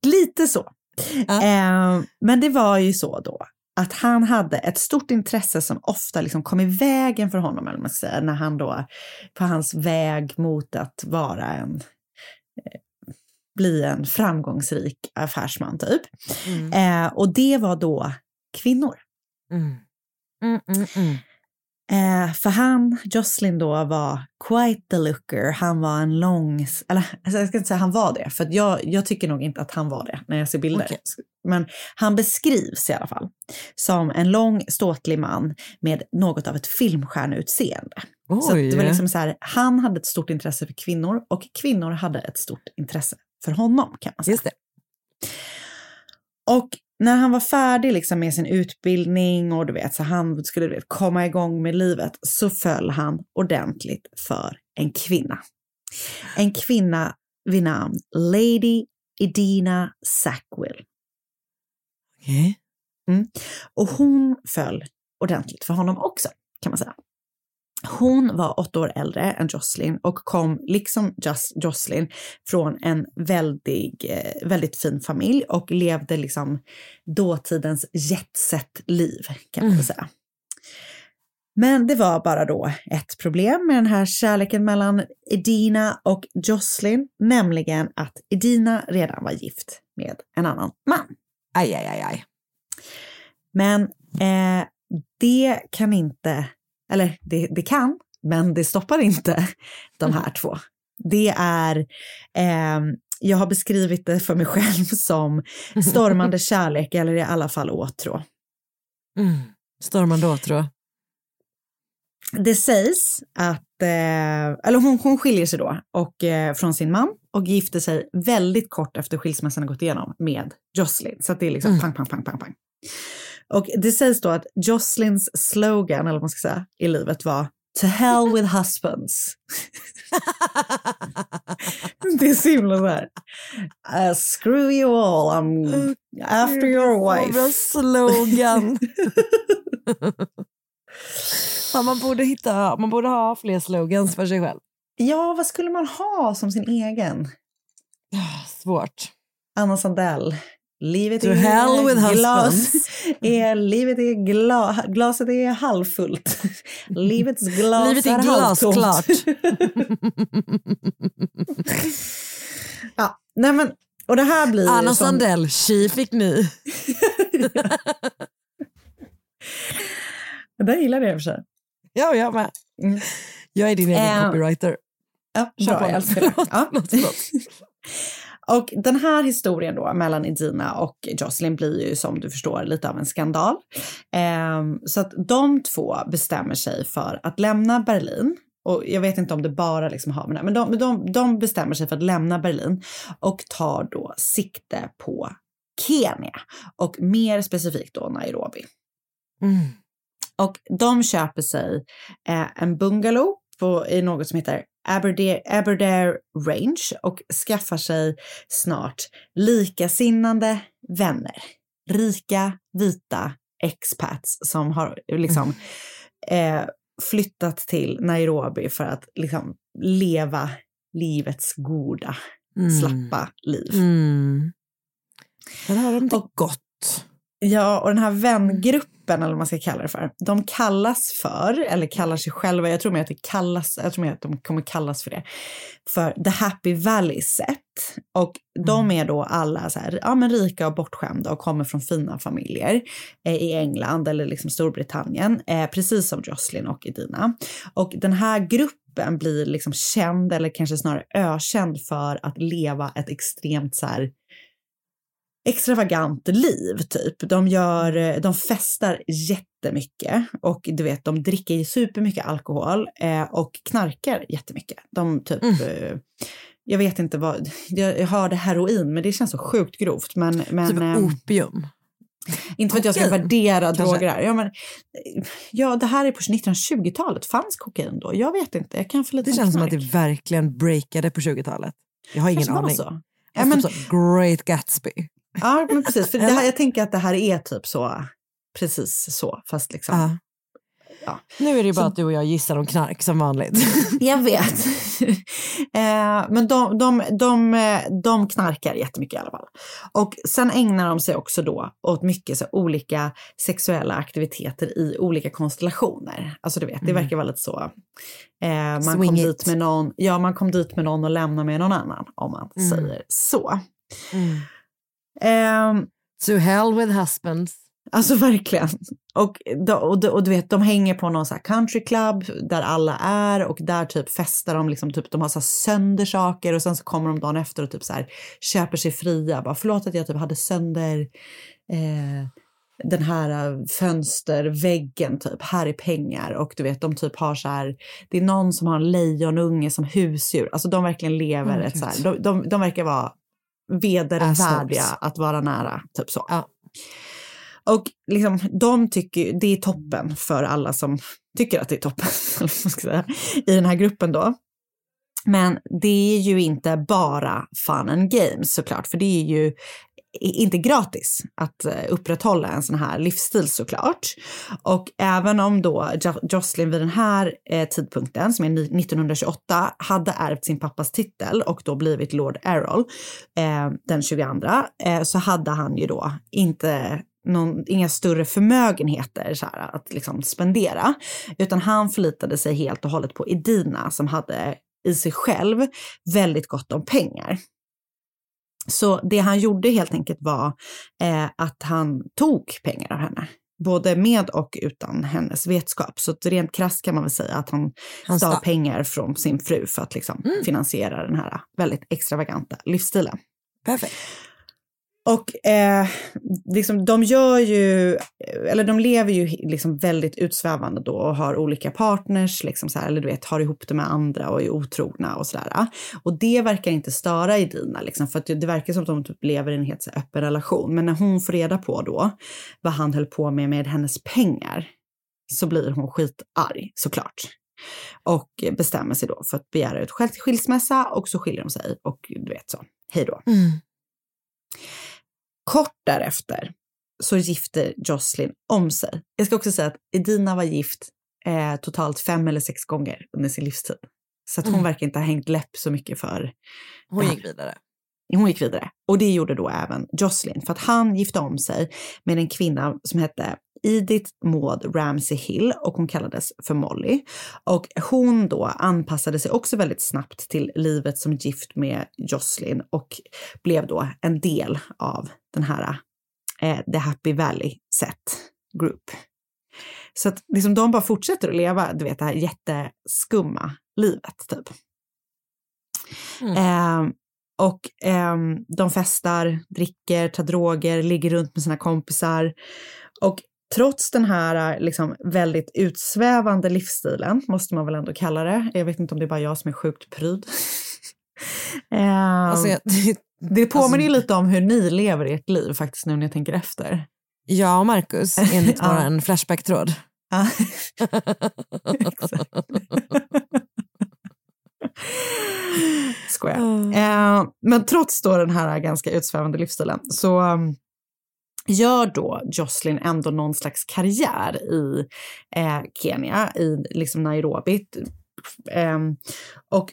Lite så. Eh, men det var ju så då att han hade ett stort intresse som ofta liksom kom i vägen för honom, eller man ska säga, när han då på hans väg mot att vara en eh, bli en framgångsrik affärsman typ. Eh, och det var då kvinnor. Mm. Mm, mm, mm. Eh, för han, Jocelyn då, var quite the looker. Han var en lång, eller alltså jag ska inte säga han var det, för jag, jag tycker nog inte att han var det när jag ser bilder. Okej. Men han beskrivs i alla fall som en lång ståtlig man med något av ett filmstjärneutseende. Så att det var Oj. liksom så här, han hade ett stort intresse för kvinnor och kvinnor hade ett stort intresse för honom kan man säga. Just det. Och när han var färdig liksom med sin utbildning och du vet, så han skulle vet, komma igång med livet så föll han ordentligt för en kvinna. En kvinna vid namn Lady Edina Sackville. Okej. Mm. Och hon föll ordentligt för honom också, kan man säga. Hon var åtta år äldre än Jocelyn och kom, liksom Just Jocelyn, från en väldig, eh, väldigt fin familj och levde liksom dåtidens jetset-liv, kan man väl säga. Men det var bara då ett problem med den här kärleken mellan Edina och Jocelyn, nämligen att Edina redan var gift med en annan man. Aj, aj, aj, aj. Men eh, det kan inte, eller det, det kan, men det stoppar inte de här två. Det är, eh, jag har beskrivit det för mig själv som stormande kärlek eller i alla fall åtrå. Mm. Stormande åtrå. Det sägs att, eh, eller hon, hon skiljer sig då och, eh, från sin man och gifter sig väldigt kort efter skilsmässan har gått igenom med Jocelyn. Så det är liksom Mm. pang, pang, pang, pang, pang. Och det sägs då att Jocelyns slogan, eller vad man ska säga, i livet var To hell with husbands. det är så himla så här. Uh, screw you all, I'm after your wife. slogan. ja, man, borde hitta, man borde ha fler slogans för sig själv. Ja, vad skulle man ha som sin egen? Svårt. Anna Sandell. Livet To är hell with glas. husbands. Är, livet är gla, glaset är halvfullt. Livets glas Livet är halvtomt. glasklart. ja, nej men, och det här blir Anna som, Sandell, tji fick ny. Det gillar det i och för sig. Ja, jag med. Mm. Jag är din egen Eh, copywriter. Ja, bra, jag älskar det. Ja. Och den här historien då mellan Edina och Jocelyn blir ju som du förstår lite av en skandal. Ehm, så att de två bestämmer sig för att lämna Berlin. Och jag vet inte om det bara liksom har med det men de, de, de bestämmer sig för att lämna Berlin och tar då sikte på Kenya och mer specifikt då Nairobi. Mm. Och de köper sig eh, en bungalow på, i något som heter Aberdare, Aberdare Range och skaffar sig snart likasinnande vänner. Rika, vita expats som har liksom eh, flyttat till Nairobi för att liksom leva livets goda, Mm. slappa liv. Mm. Där har de det Och- gott. Ja, och den här vängruppen, eller vad man ska kalla det för, de kallas för, eller kallar sig själva, jag tror mer att det kallas, jag tror mer att de kommer kallas för det, för The Happy Valley Set. Och de är då alla så här, ja, men rika och bortskämda och kommer från fina familjer eh, i England eller liksom Storbritannien, eh, precis som Jocelyn och Edina. Och den här gruppen blir liksom känd, eller kanske snarare ökänd för att leva ett extremt så här, extravagant liv typ. De gör, eh, de festar jättemycket och du vet, de dricker supermycket alkohol eh, och knarkar jättemycket. De typ, eh, jag vet inte vad, jag, jag hörde heroin men det känns så sjukt grovt. Men, men, typ ehm, opium. inte för att jag ska värdera droger. Ja, men, ja, det här är på 1920-talet. Fanns kokain då? Jag vet inte. Jag kan för lite Det känns som att det verkligen breakade på 20-talet. Jag har ingen aning. så. Ja, men- så Great Gatsby. Ja, men precis. För det här, jag tänker att det här är typ så, precis så, fast liksom. Ja. Ja. Nu är det ju bara Så- att du och jag gissar om knark som vanligt. Jag vet. eh, men de, de, de, de knarkar jättemycket i alla fall. Och sen ägnar de sig också då åt mycket så olika sexuella aktiviteter i olika konstellationer. Alltså du vet, det verkar vara lite så. Eh, man Swing kom it. dit med någon, ja man kom dit med någon och lämnar med någon annan om man Mm. säger så. Mm. Ehm, To hell with husbands. Alltså verkligen. Och, och, och du vet, de hänger på någon så här country club där alla är och där typ festar de, liksom, typ, de har så sönder saker och sen så kommer de dagen efter och typ så här, köper sig fria. Bara, Förlåt att jag typ hade sönder eh, den här eh, fönsterväggen, typ, här är pengar. Och du vet, de typ har så här, det är någon som har en lejonunge som husdjur. Alltså de verkligen lever Åh, ett så här, de, de, de verkar vara vedervärdiga att vara nära, typ så. Ja. Och liksom, de tycker det är toppen för alla som tycker att det är toppen säga, i den här gruppen då. Men det är ju inte bara fun and games såklart, för det är ju inte gratis att eh, upprätthålla en sån här livsstil såklart. Och även om då Jocelyn vid den här eh, tidpunkten, som är 1928, hade ärvt sin pappas titel och då blivit Lord Errol eh, den 22, eh, så hade han ju då inte någon, inga större förmögenheter så här, att liksom spendera, utan han förlitade sig helt och hållet på Edina som hade i sig själv väldigt gott om pengar. Så det han gjorde helt enkelt var eh, att han tog pengar av henne. Både med och utan hennes vetskap. Så rent krasst kan man väl säga att han, Han stal pengar från sin fru för att liksom finansiera den här väldigt extravaganta livsstilen. Perfekt. Och eh, liksom, de gör ju, eller de lever ju liksom väldigt utsvävande då och har olika partners, liksom så här, eller du vet, har ihop det med andra och är otrogna och sådär. Och det verkar inte störa Edina, liksom, för att det, det verkar som att de typ lever i en helt så här, öppen relation. Men när hon får reda på då vad han höll på med med hennes pengar så blir hon skitarg såklart. Och bestämmer sig då för att begära ut skilsmässa och så skiljer de sig och du vet så, hej då. Mm. Kort därefter så gifter Jocelyn om sig. Jag ska också säga att Edina var gift eh, totalt fem eller sex gånger under sin livstid. Så att hon Mm. verkar inte ha hängt läpp så mycket för... Hon gick vidare. Hon gick vidare. Och det gjorde då även Jocelyn. För att han gifte om sig med en kvinna som hette Edith Maud Ramsey Hill och hon kallades för Molly. Och hon då anpassade sig också väldigt snabbt till livet som gift med Jocelyn och blev då en del av den här eh, The Happy Valley Set Group. Så att liksom de bara fortsätter att leva, du vet det här jätteskumma livet typ. Mm. Eh, och ehm, de festar, dricker, tar droger, ligger runt med sina kompisar. Och trots den här liksom, väldigt utsvävande livsstilen, måste man väl ändå kalla det. Jag vet inte om det är bara jag som är sjukt pryd. Ehm, Alltså, jag, det påminner alltså- lite om hur ni lever ert liv faktiskt nu när jag tänker efter. jag och Marcus, enligt Ja. vår Flashback-tråd. Ja. Skojar. Mm. Eh, men trots då den här ganska utsvävande livsstilen så, um, gör då Jocelyn ändå någon slags karriär i eh, Kenya, i liksom Nairobi. Eh, och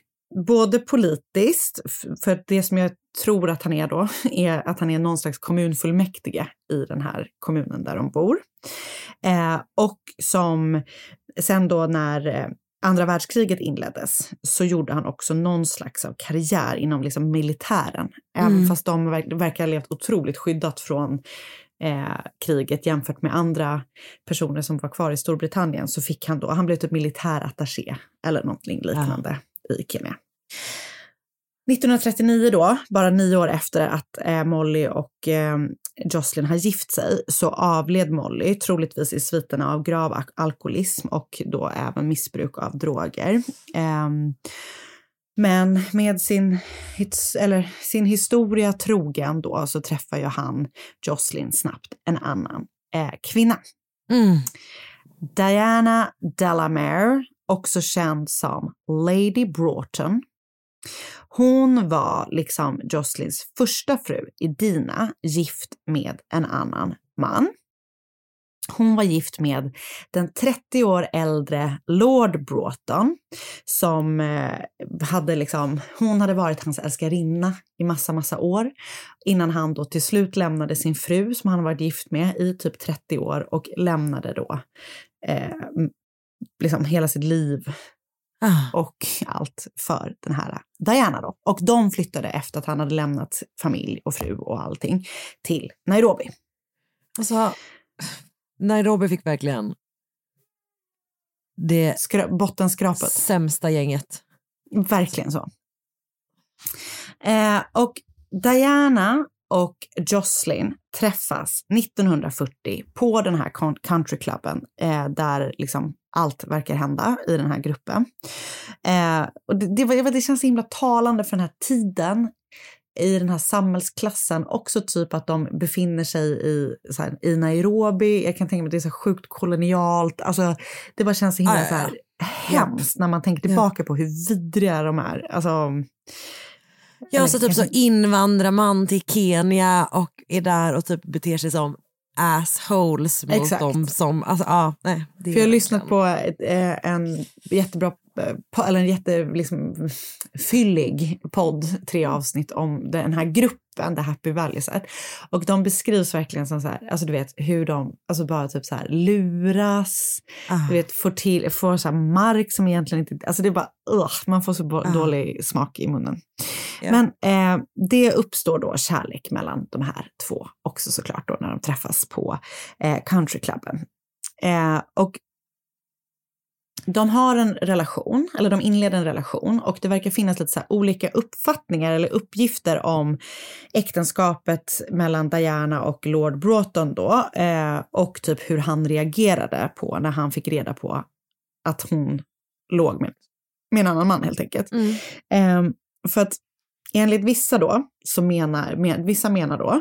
både politiskt, för det som jag tror att han är då, är att han är någon slags kommunfullmäktige i den här kommunen där de bor. Eh, och som sen då när eh, andra världskriget inleddes så gjorde han också någon slags av karriär inom liksom militären. Även Mm. fast de verk, verkar ha levt otroligt skyddat från eh, kriget jämfört med andra personer som var kvar i Storbritannien så fick han då, han blev typ militärattaché eller någonting liknande i Kenya. 1939 då, bara nio år efter att eh, Molly och eh, Jocelyn har gift sig, så avled Molly, troligtvis i sviterna av grav al- alkoholism och då även missbruk av droger. Ehm, men med sin, eller sin historia trogen då så träffar ju han Jocelyn snabbt en annan eh, kvinna. Mm. Diana Delamere, också känd som Lady Broughton. Hon var liksom Jocelyns första fru, Edina, gift med en annan man. Hon var gift med den 30 år äldre Lord Broughton som eh, hade liksom, hon hade varit hans älskarinna i massa, massa år innan han då till slut lämnade sin fru som han varit gift med i typ 30 år och lämnade då eh, liksom hela sitt liv och allt för den här Diana då. Och de flyttade efter att han hade lämnat familj och fru och allting till Nairobi. Alltså, Nairobi fick verkligen det Skra- bottenskrapet. sämsta gänget. Verkligen så. Eh, och Diana och Jocelyn träffas 1940 på den här countryklubben eh, där liksom allt verkar hända i den här gruppen. Eh, och det, det, det känns så himla talande för den här tiden i den här samhällsklassen. Också typ att de befinner sig i, här, i Nairobi. Jag kan tänka mig att det är så sjukt kolonialt. Alltså, det bara känns så himla Ja, ja, så ja. här, hemskt när man tänker tillbaka på hur vidriga de är. Alltså, Jag så typ så invandrarman till Kenya och är där och typ beter sig som assholes mot Exakt. dem som, alltså ja, nej. För jag har lyssnat på eh, en jättebra, eh, eller en jätte, liksom, fyllig podd, tre avsnitt om den här gruppen, The Happy Valleyset. Och de beskrivs verkligen som så här, alltså du vet hur de, alltså bara typ så här luras, du vet får till, får så här mark som egentligen inte, alltså det är bara, ugh, man får så bo- dålig smak i munnen. Ja. Men eh, det uppstår då kärlek mellan de här två också såklart då när de träffas på eh, countryklubben. Eh, och de har en relation, eller de inleder en relation och det verkar finnas lite så olika uppfattningar eller uppgifter om äktenskapet mellan Diana och Lord Broughton då eh, och typ hur han reagerade på när han fick reda på att hon låg med, med en annan man helt enkelt. Eh, för att enligt vissa då, så menar, men, vissa menar då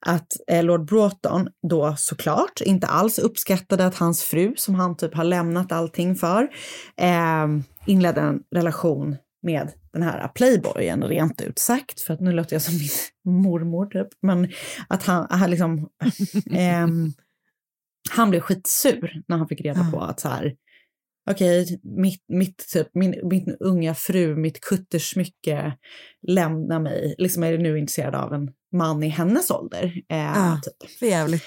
att eh, Lord Broughton då såklart inte alls uppskattade att hans fru, som han typ har lämnat allting för, eh, inledde en relation med den här playboyen rent ut sagt, för att nu låter jag som min mormor typ, men att han, han liksom, ehm, han blev skitsur när han fick reda på att så här, okej, mitt, mitt, typ, min, min unga fru, mitt kuttersmycke lämnar mig, liksom är nu intresserad av en man i hennes ålder. Eh, Ja, typ. För jävligt.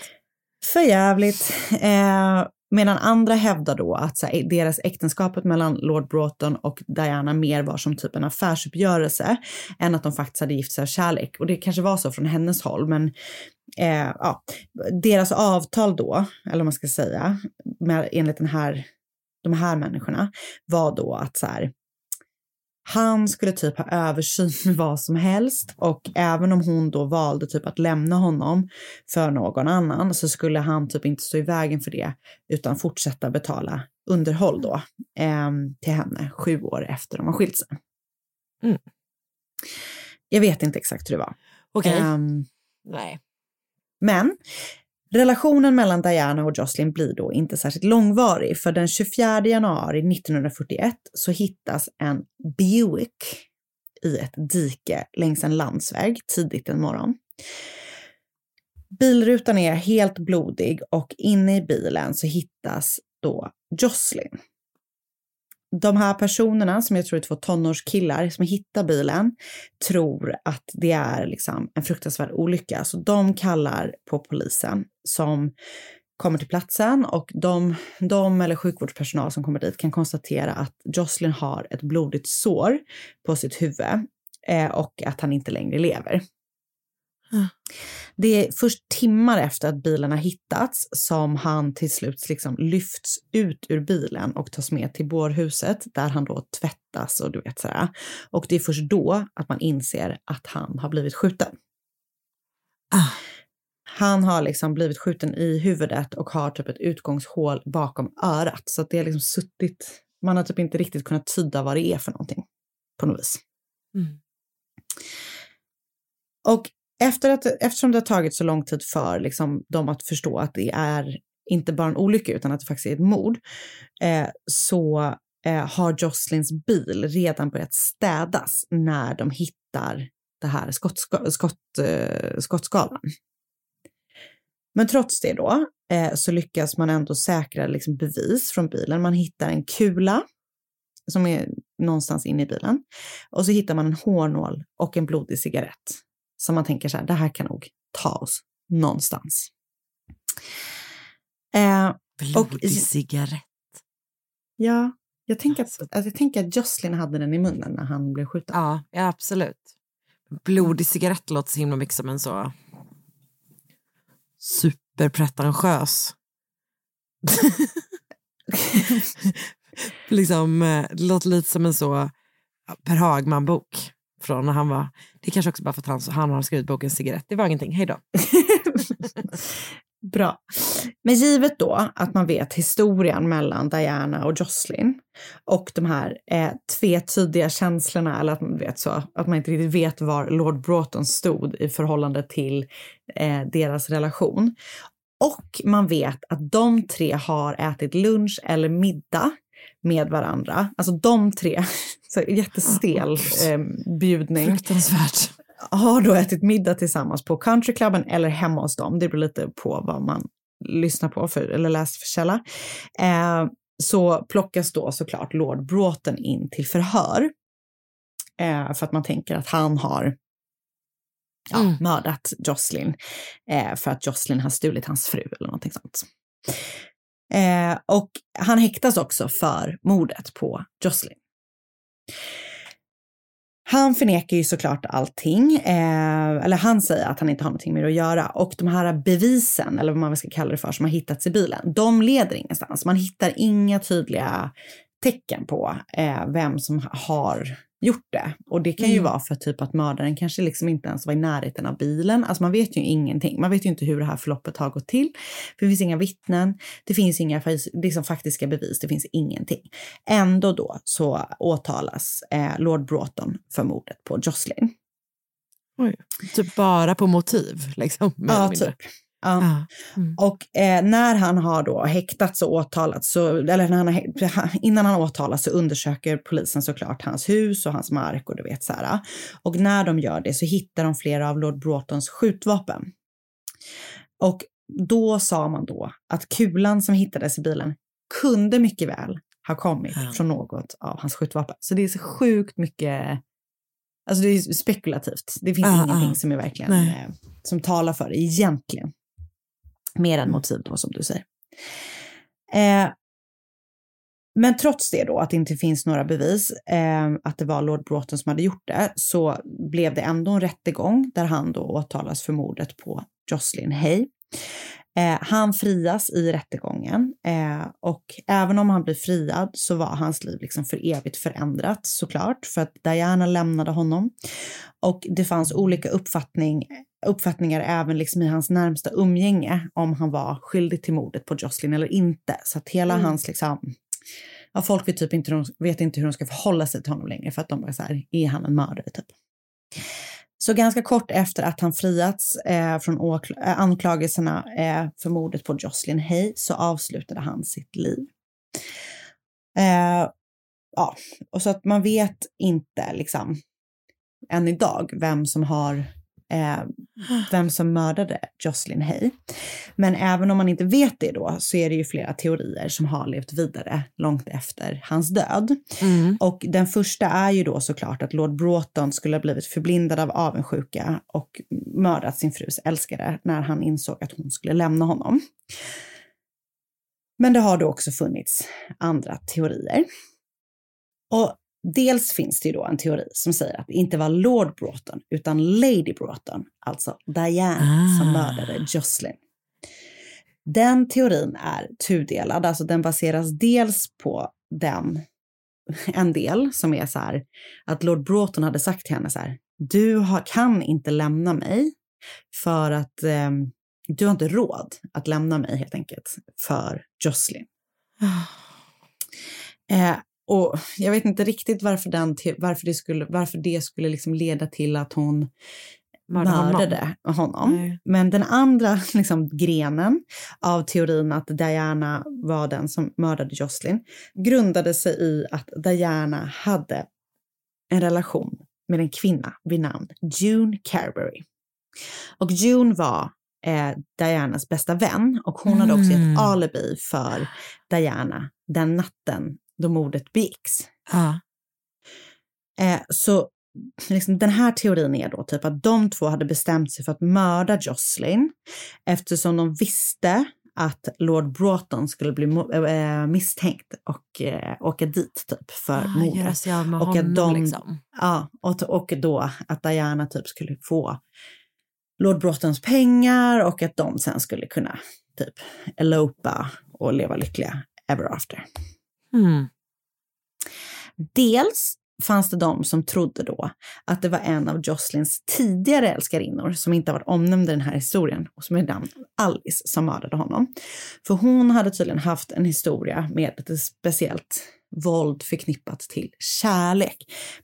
För jävligt. Eh, medan andra hävdar då att så här, deras äktenskapet mellan Lord Broughton och Diana mer var som typ en affärsuppgörelse än att de faktiskt hade gift sig av kärlek. Och det kanske var så från hennes håll, men eh, ja, deras avtal då, eller vad man ska säga, med, enligt den här, de här människorna, var då att så här, han skulle typ ha översyn med vad som helst och även om hon då valde typ att lämna honom för någon annan så skulle han typ inte stå i vägen för det utan fortsätta betala underhåll då eh, till henne sju år efter de har skilt sig. Mm. Jag vet inte exakt hur det var. Okej. Ehm, Nej. men relationen mellan Diana och Jocelyn blir då inte särskilt långvarig för den 24 januari 1941 så hittas en Buick i ett dike längs en landsväg tidigt en morgon. Bilrutan är helt blodig och inne i bilen så hittas då Jocelyn. De här personerna, som jag tror är två tonårskillar som hittar bilen, tror att det är liksom en fruktansvärd olycka. Så de kallar på polisen som kommer till platsen och de, de eller sjukvårdspersonal som kommer dit kan konstatera att Jocelyn har ett blodigt sår på sitt huvud eh, och att han inte längre lever. Det är först timmar efter att bilen har hittats som han till slut liksom lyfts ut ur bilen och tas med till bårhuset där han då tvättas och du vet sådär. Och det är först då att man inser att han har blivit skjuten. Han har liksom blivit skjuten i huvudet och har typ ett utgångshål bakom örat. Så att det har liksom suttit, man har typ inte riktigt kunnat tyda vad det är för någonting på något vis. Mm. Och efter att, eftersom det har tagit så lång tid för liksom, dem att förstå att det är inte bara en olycka utan att det faktiskt är ett mord, eh, så eh, har Jocelyns bil redan börjat städas när de hittar det här skottska, skott, eh, skottskalan. Men trots det då eh, så lyckas man ändå säkra liksom, bevis från bilen. Man hittar en kula som är någonstans inne i bilen och så hittar man en hårnål och en blodig cigarett som man tänker så här, det här kan nog ta oss någonstans. Eh, Blodig cigarett. Ja, jag tänker, att, alltså, jag tänker att Jocelyn hade den i munnen när han blev skjuten. Ja, ja absolut. Blodig cigarett låter så himla mycket som en så superpretentiös. liksom, eh, det låter lite som en så Per Hagman-bok från när han var, det kanske också bara för att han, han har skrivit boken Cigarett, det var ingenting, hej då. Bra. Men givet då att man vet historien mellan Diana och Jocelyn och de här eh, tvetydiga känslorna, eller att man vet så, att man inte riktigt vet var Lord Broughton stod i förhållande till eh, deras relation. Och man vet att de tre har ätit lunch eller middag med varandra. Alltså de tre, så jättestel eh, bjudning. Fruktansvärt. Har då ätit middag tillsammans på countryklubben eller hemma hos dem. Det beror lite på vad man lyssnar på för, eller läser för källa. Eh, så plockas då såklart Lord Broughton in till förhör. Eh, för att man tänker att han har ja, Mm. mördat Jocelyn eh, för att Jocelyn har stulit hans fru eller någonting sånt. Eh, och han häktas också för mordet på Jocelyn. Han förnekar ju såklart allting, eh, eller han säger att han inte har någonting med det att göra. Och de här bevisen, eller vad man ska kalla det för, som har hittats i bilen, de leder ingenstans. Man hittar inga tydliga tecken på eh, vem som har gjort det. Och det kan ju Mm. vara för typ att mördaren kanske liksom inte ens var i närheten av bilen. Alltså man vet ju ingenting. Man vet ju inte hur det här förloppet har gått till. För det finns inga vittnen, det finns inga liksom, faktiska bevis, det finns ingenting. Ändå då så åtalas eh, Lord Broughton för mordet på Jocelyn. Oj. Typ bara på motiv liksom. Ja, typ. Ja. Mm. Och eh, när han har då häktats och åtalats, så, eller när han har, innan han åtalas så undersöker polisen såklart hans hus och hans mark och du vet så här. Och när de gör det så hittar de flera av Lord Broughtons skjutvapen. Och då sa man då att kulan som hittades i bilen kunde mycket väl ha kommit från något av hans skjutvapen. Så det är så sjukt mycket, alltså det är spekulativt. Det finns Ah, ingenting ah. som är verkligen, eh, som talar för det egentligen. Mer än motiv då som du säger. Eh, men trots det då, att det inte finns några bevis eh, att det var Lord Broughton som hade gjort det, så blev det ändå en rättegång där han då åtalas för mordet på Jocelyn Hay. Eh, han frias i rättegången eh, och även om han blir friad så var hans liv liksom för evigt förändrat såklart för att Diana lämnade honom och det fanns olika uppfattning, uppfattningar även liksom i hans närmsta umgänge om han var skyldig till mordet på Jocelyn eller inte. Så att hela Mm. hans liksom, ja, folk vet typ inte, vet inte hur de ska förhålla sig till honom längre för att de bara så här, är han en mördare typ? Så ganska kort efter att han friats eh, från eh, anklagelserna eh, för mordet på Jocelyn Hay så avslutade han sitt liv. Eh, ja, och så att man vet inte liksom än idag vem som har eh, vem som mördade Jocelyn Hay. Men även om man inte vet det då så är det ju flera teorier som har levt vidare långt efter hans död. Och den första är ju då såklart att Lord Broughton skulle ha blivit förblindad av avundsjuka och mördat sin frus älskare när han insåg att hon skulle lämna honom. Men det har då också funnits andra teorier. Och dels finns det ju då en teori som säger att det inte var Lord Broughton utan Lady Broughton, alltså Diana, som mördade Jocelyn. Den teorin är tudelad, alltså den baseras dels på den, en del som är så här att Lord Broughton hade sagt till henne så här, du har, kan inte lämna mig för att eh, du har inte råd att lämna mig helt enkelt för Jocelyn. Eh, och jag vet inte riktigt varför, den varför det skulle, varför det skulle liksom leda till att hon Mördade honom. honom. Nej. Men den andra liksom, grenen av teorin att Diana var den som mördade Jocelyn grundade sig i att Diana hade en relation med en kvinna vid namn June Carberry. Och June var eh, Dianas bästa vän och hon hade också Mm. ett alibi för Diana den natten då mordet begicks. Ja. Eh, så liksom, den här teorin är då typ att de två hade bestämt sig för att mörda Jocelyn eftersom de visste att Lord Broughton skulle bli eh, misstänkt och eh, åka dit typ för Ah, mordet. och honom att de, liksom. Ja, och, och då att Diana typ skulle få Lord Broughtons pengar och att de sen skulle kunna typ elopa och leva lyckliga ever after. Mm. Dels fanns det de som trodde då att det var en av Jocelyns tidigare älskarinnor som inte har varit omnämnd i den här historien och som är namn Alice som mördade honom. För hon hade tydligen haft en historia med ett speciellt våld förknippat till kärlek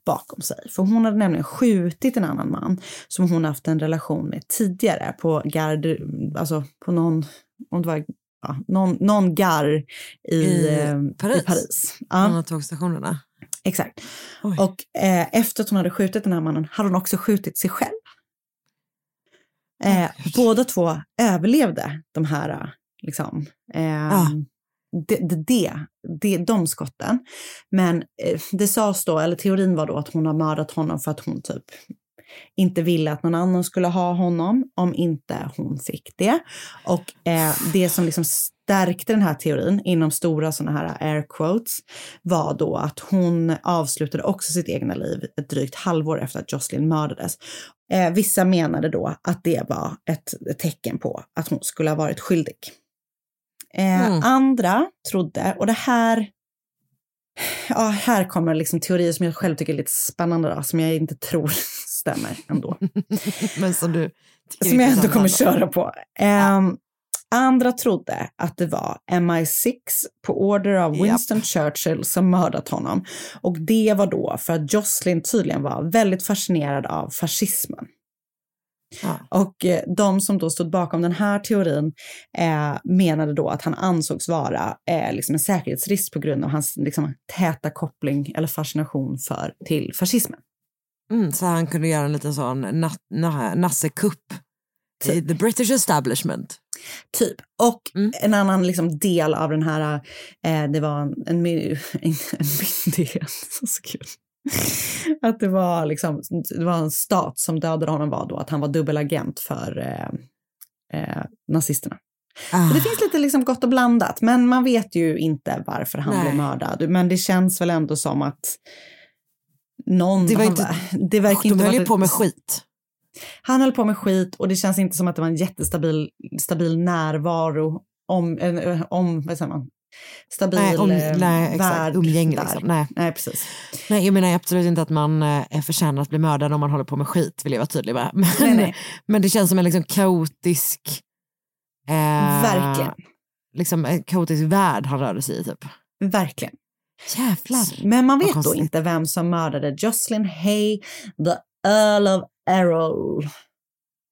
bakom sig. För hon hade nämligen skjutit en annan man som hon haft en relation med tidigare på garde, alltså på någon, om det var ja, någon, någon gar i, I eh, Paris. I Paris. Ja. Någon av tågstationerna. Exakt. Och eh, efter att hon hade skjutit den här mannen hade hon också skjutit sig själv. Eh, båda två överlevde de här, eh, liksom, eh, det, det, det, det, de skotten. Men eh, det sades då, eller teorin var då att hon har mördat honom för att hon typ inte ville att någon annan skulle ha honom om inte hon fick det. Och eh, det som liksom stärkte den här teorin inom stora sådana här air quotes var då att hon avslutade också sitt egna liv ett drygt halvår efter att Jocelyn mördades. Eh, vissa menade då att det var ett, tecken på att hon skulle ha varit skyldig. Eh, Mm. Andra trodde, och det här Ja, här kommer liksom teorier som jag själv tycker är lite spännande, då, som jag inte tror stämmer ändå. Men som du som jag ändå kommer köra på. Ehm, andra trodde att det var MI6 på order av Winston Churchill som mördat honom. Och det var då för att Jocelyn tydligen var väldigt fascinerad av fascismen. Och eh, de som då stod bakom den här teorin eh, menade då att han ansågs vara eh, liksom en säkerhetsrisk på grund av hans liksom, täta koppling eller fascination för, till fascismen. Mm, så han kunde göra en liten sån na, na, nassekupp i the British establishment. Typ. Och en annan liksom del av den här, eh, det var en, en, en myndighet, så kul. Att det var, liksom, det var en stat som dödade honom var då att han var dubbelagent för eh, eh, nazisterna. Ah. Det finns lite liksom gott och blandat, men man vet ju inte varför han Nej. blev mördad. Men det känns väl ändå som att någon... Det var han inte- det verkar De inte höll vara ju på med skit. han höll på med skit och det känns inte som att det var en jättestabil stabil närvaro om, eh, om vad säger man, stabil Nej, om- eh, nej, värld Umgänge liksom. Nej. nej, precis. Nej, jag menar absolut inte att man eh, förtjänar att bli mördad om man håller på med skit, vill jag vara tydlig med. Men, Nej, nej. men det känns som en liksom kaotisk... Eh, Verkligen. Liksom en kaotisk värld han rörde sig i typ. Verkligen. Jävlar. Men man vet då inte vem som mördade Jocelyn Hay, the Earl of Errol.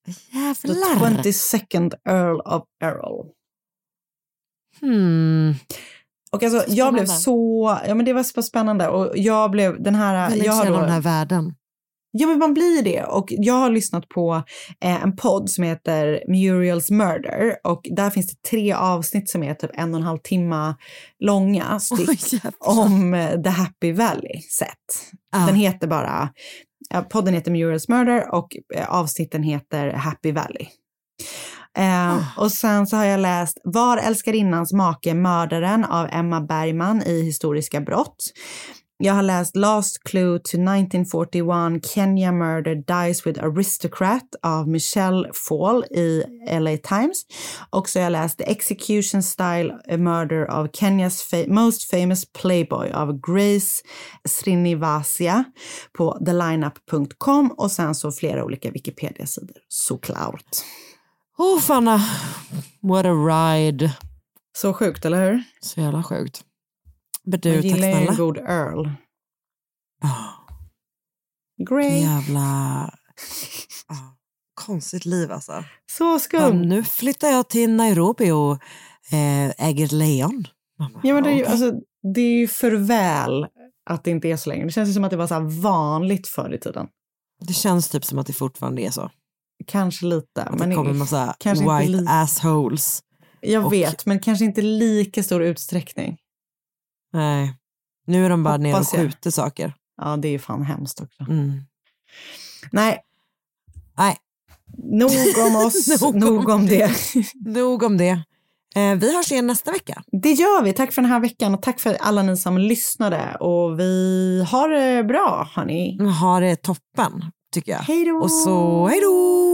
The Jävlar. 22nd Earl of Errol. Hmm. Och alltså, jag blev så, ja men det var så spännande och jag blev den här, Väldigt jag har då, den här världen. Ja, men man blir det. Och jag har lyssnat på eh, en podd som heter Muriel's Murder och där finns det tre avsnitt som är typ en och en halv timme långa styck om eh, The Happy Valley set. Ah. Den heter bara, ja, podden heter Muriel's Murder och eh, avsnitten heter Happy Valley. Eh, och sen så har jag läst Var älskarinnans make mördaren av Emma Bergman i Historiska brott. Jag har läst Last Clue to 1941 Kenya Murder Dies with Aristocrat av Michelle Fall i LA Times. Och så har jag läst The Execution Style Murder of Kenyas fa- Most Famous Playboy av Grace Srinivasia på thelineup.com och sen så flera olika Wikipedia-sidor såklart. Oh Fanna, what a ride. Så sjukt, eller hur? Så jävla sjukt. Men du, tack snälla. en god Earl. Great. Jävla ah, konstigt liv alltså. Så Ja, skumt. nu flyttar jag till Nairobi och eh, äger ett lejon. Ja, men det är, ju, alltså, det är ju för väl att det inte är så länge. Det känns ju som att det var så vanligt förr i tiden. Det känns typ som att det fortfarande är så. Kanske lite. Att men det kommer en massa white li- assholes. Jag och- vet, men kanske inte lika stor utsträckning. Nej, nu är de bara nere och Hoppas jag. skjuter saker. Ja, det är fan hemskt också. Mm. Nej, Nej, nog om oss, Nog om nog om det. nog om det. Eh, vi hörs igen nästa vecka. Det gör vi. Tack för den här veckan och tack för alla ni som lyssnade. Och vi har det bra, hörni. Ha det toppen, tycker jag. Hej då! Och så, hej då!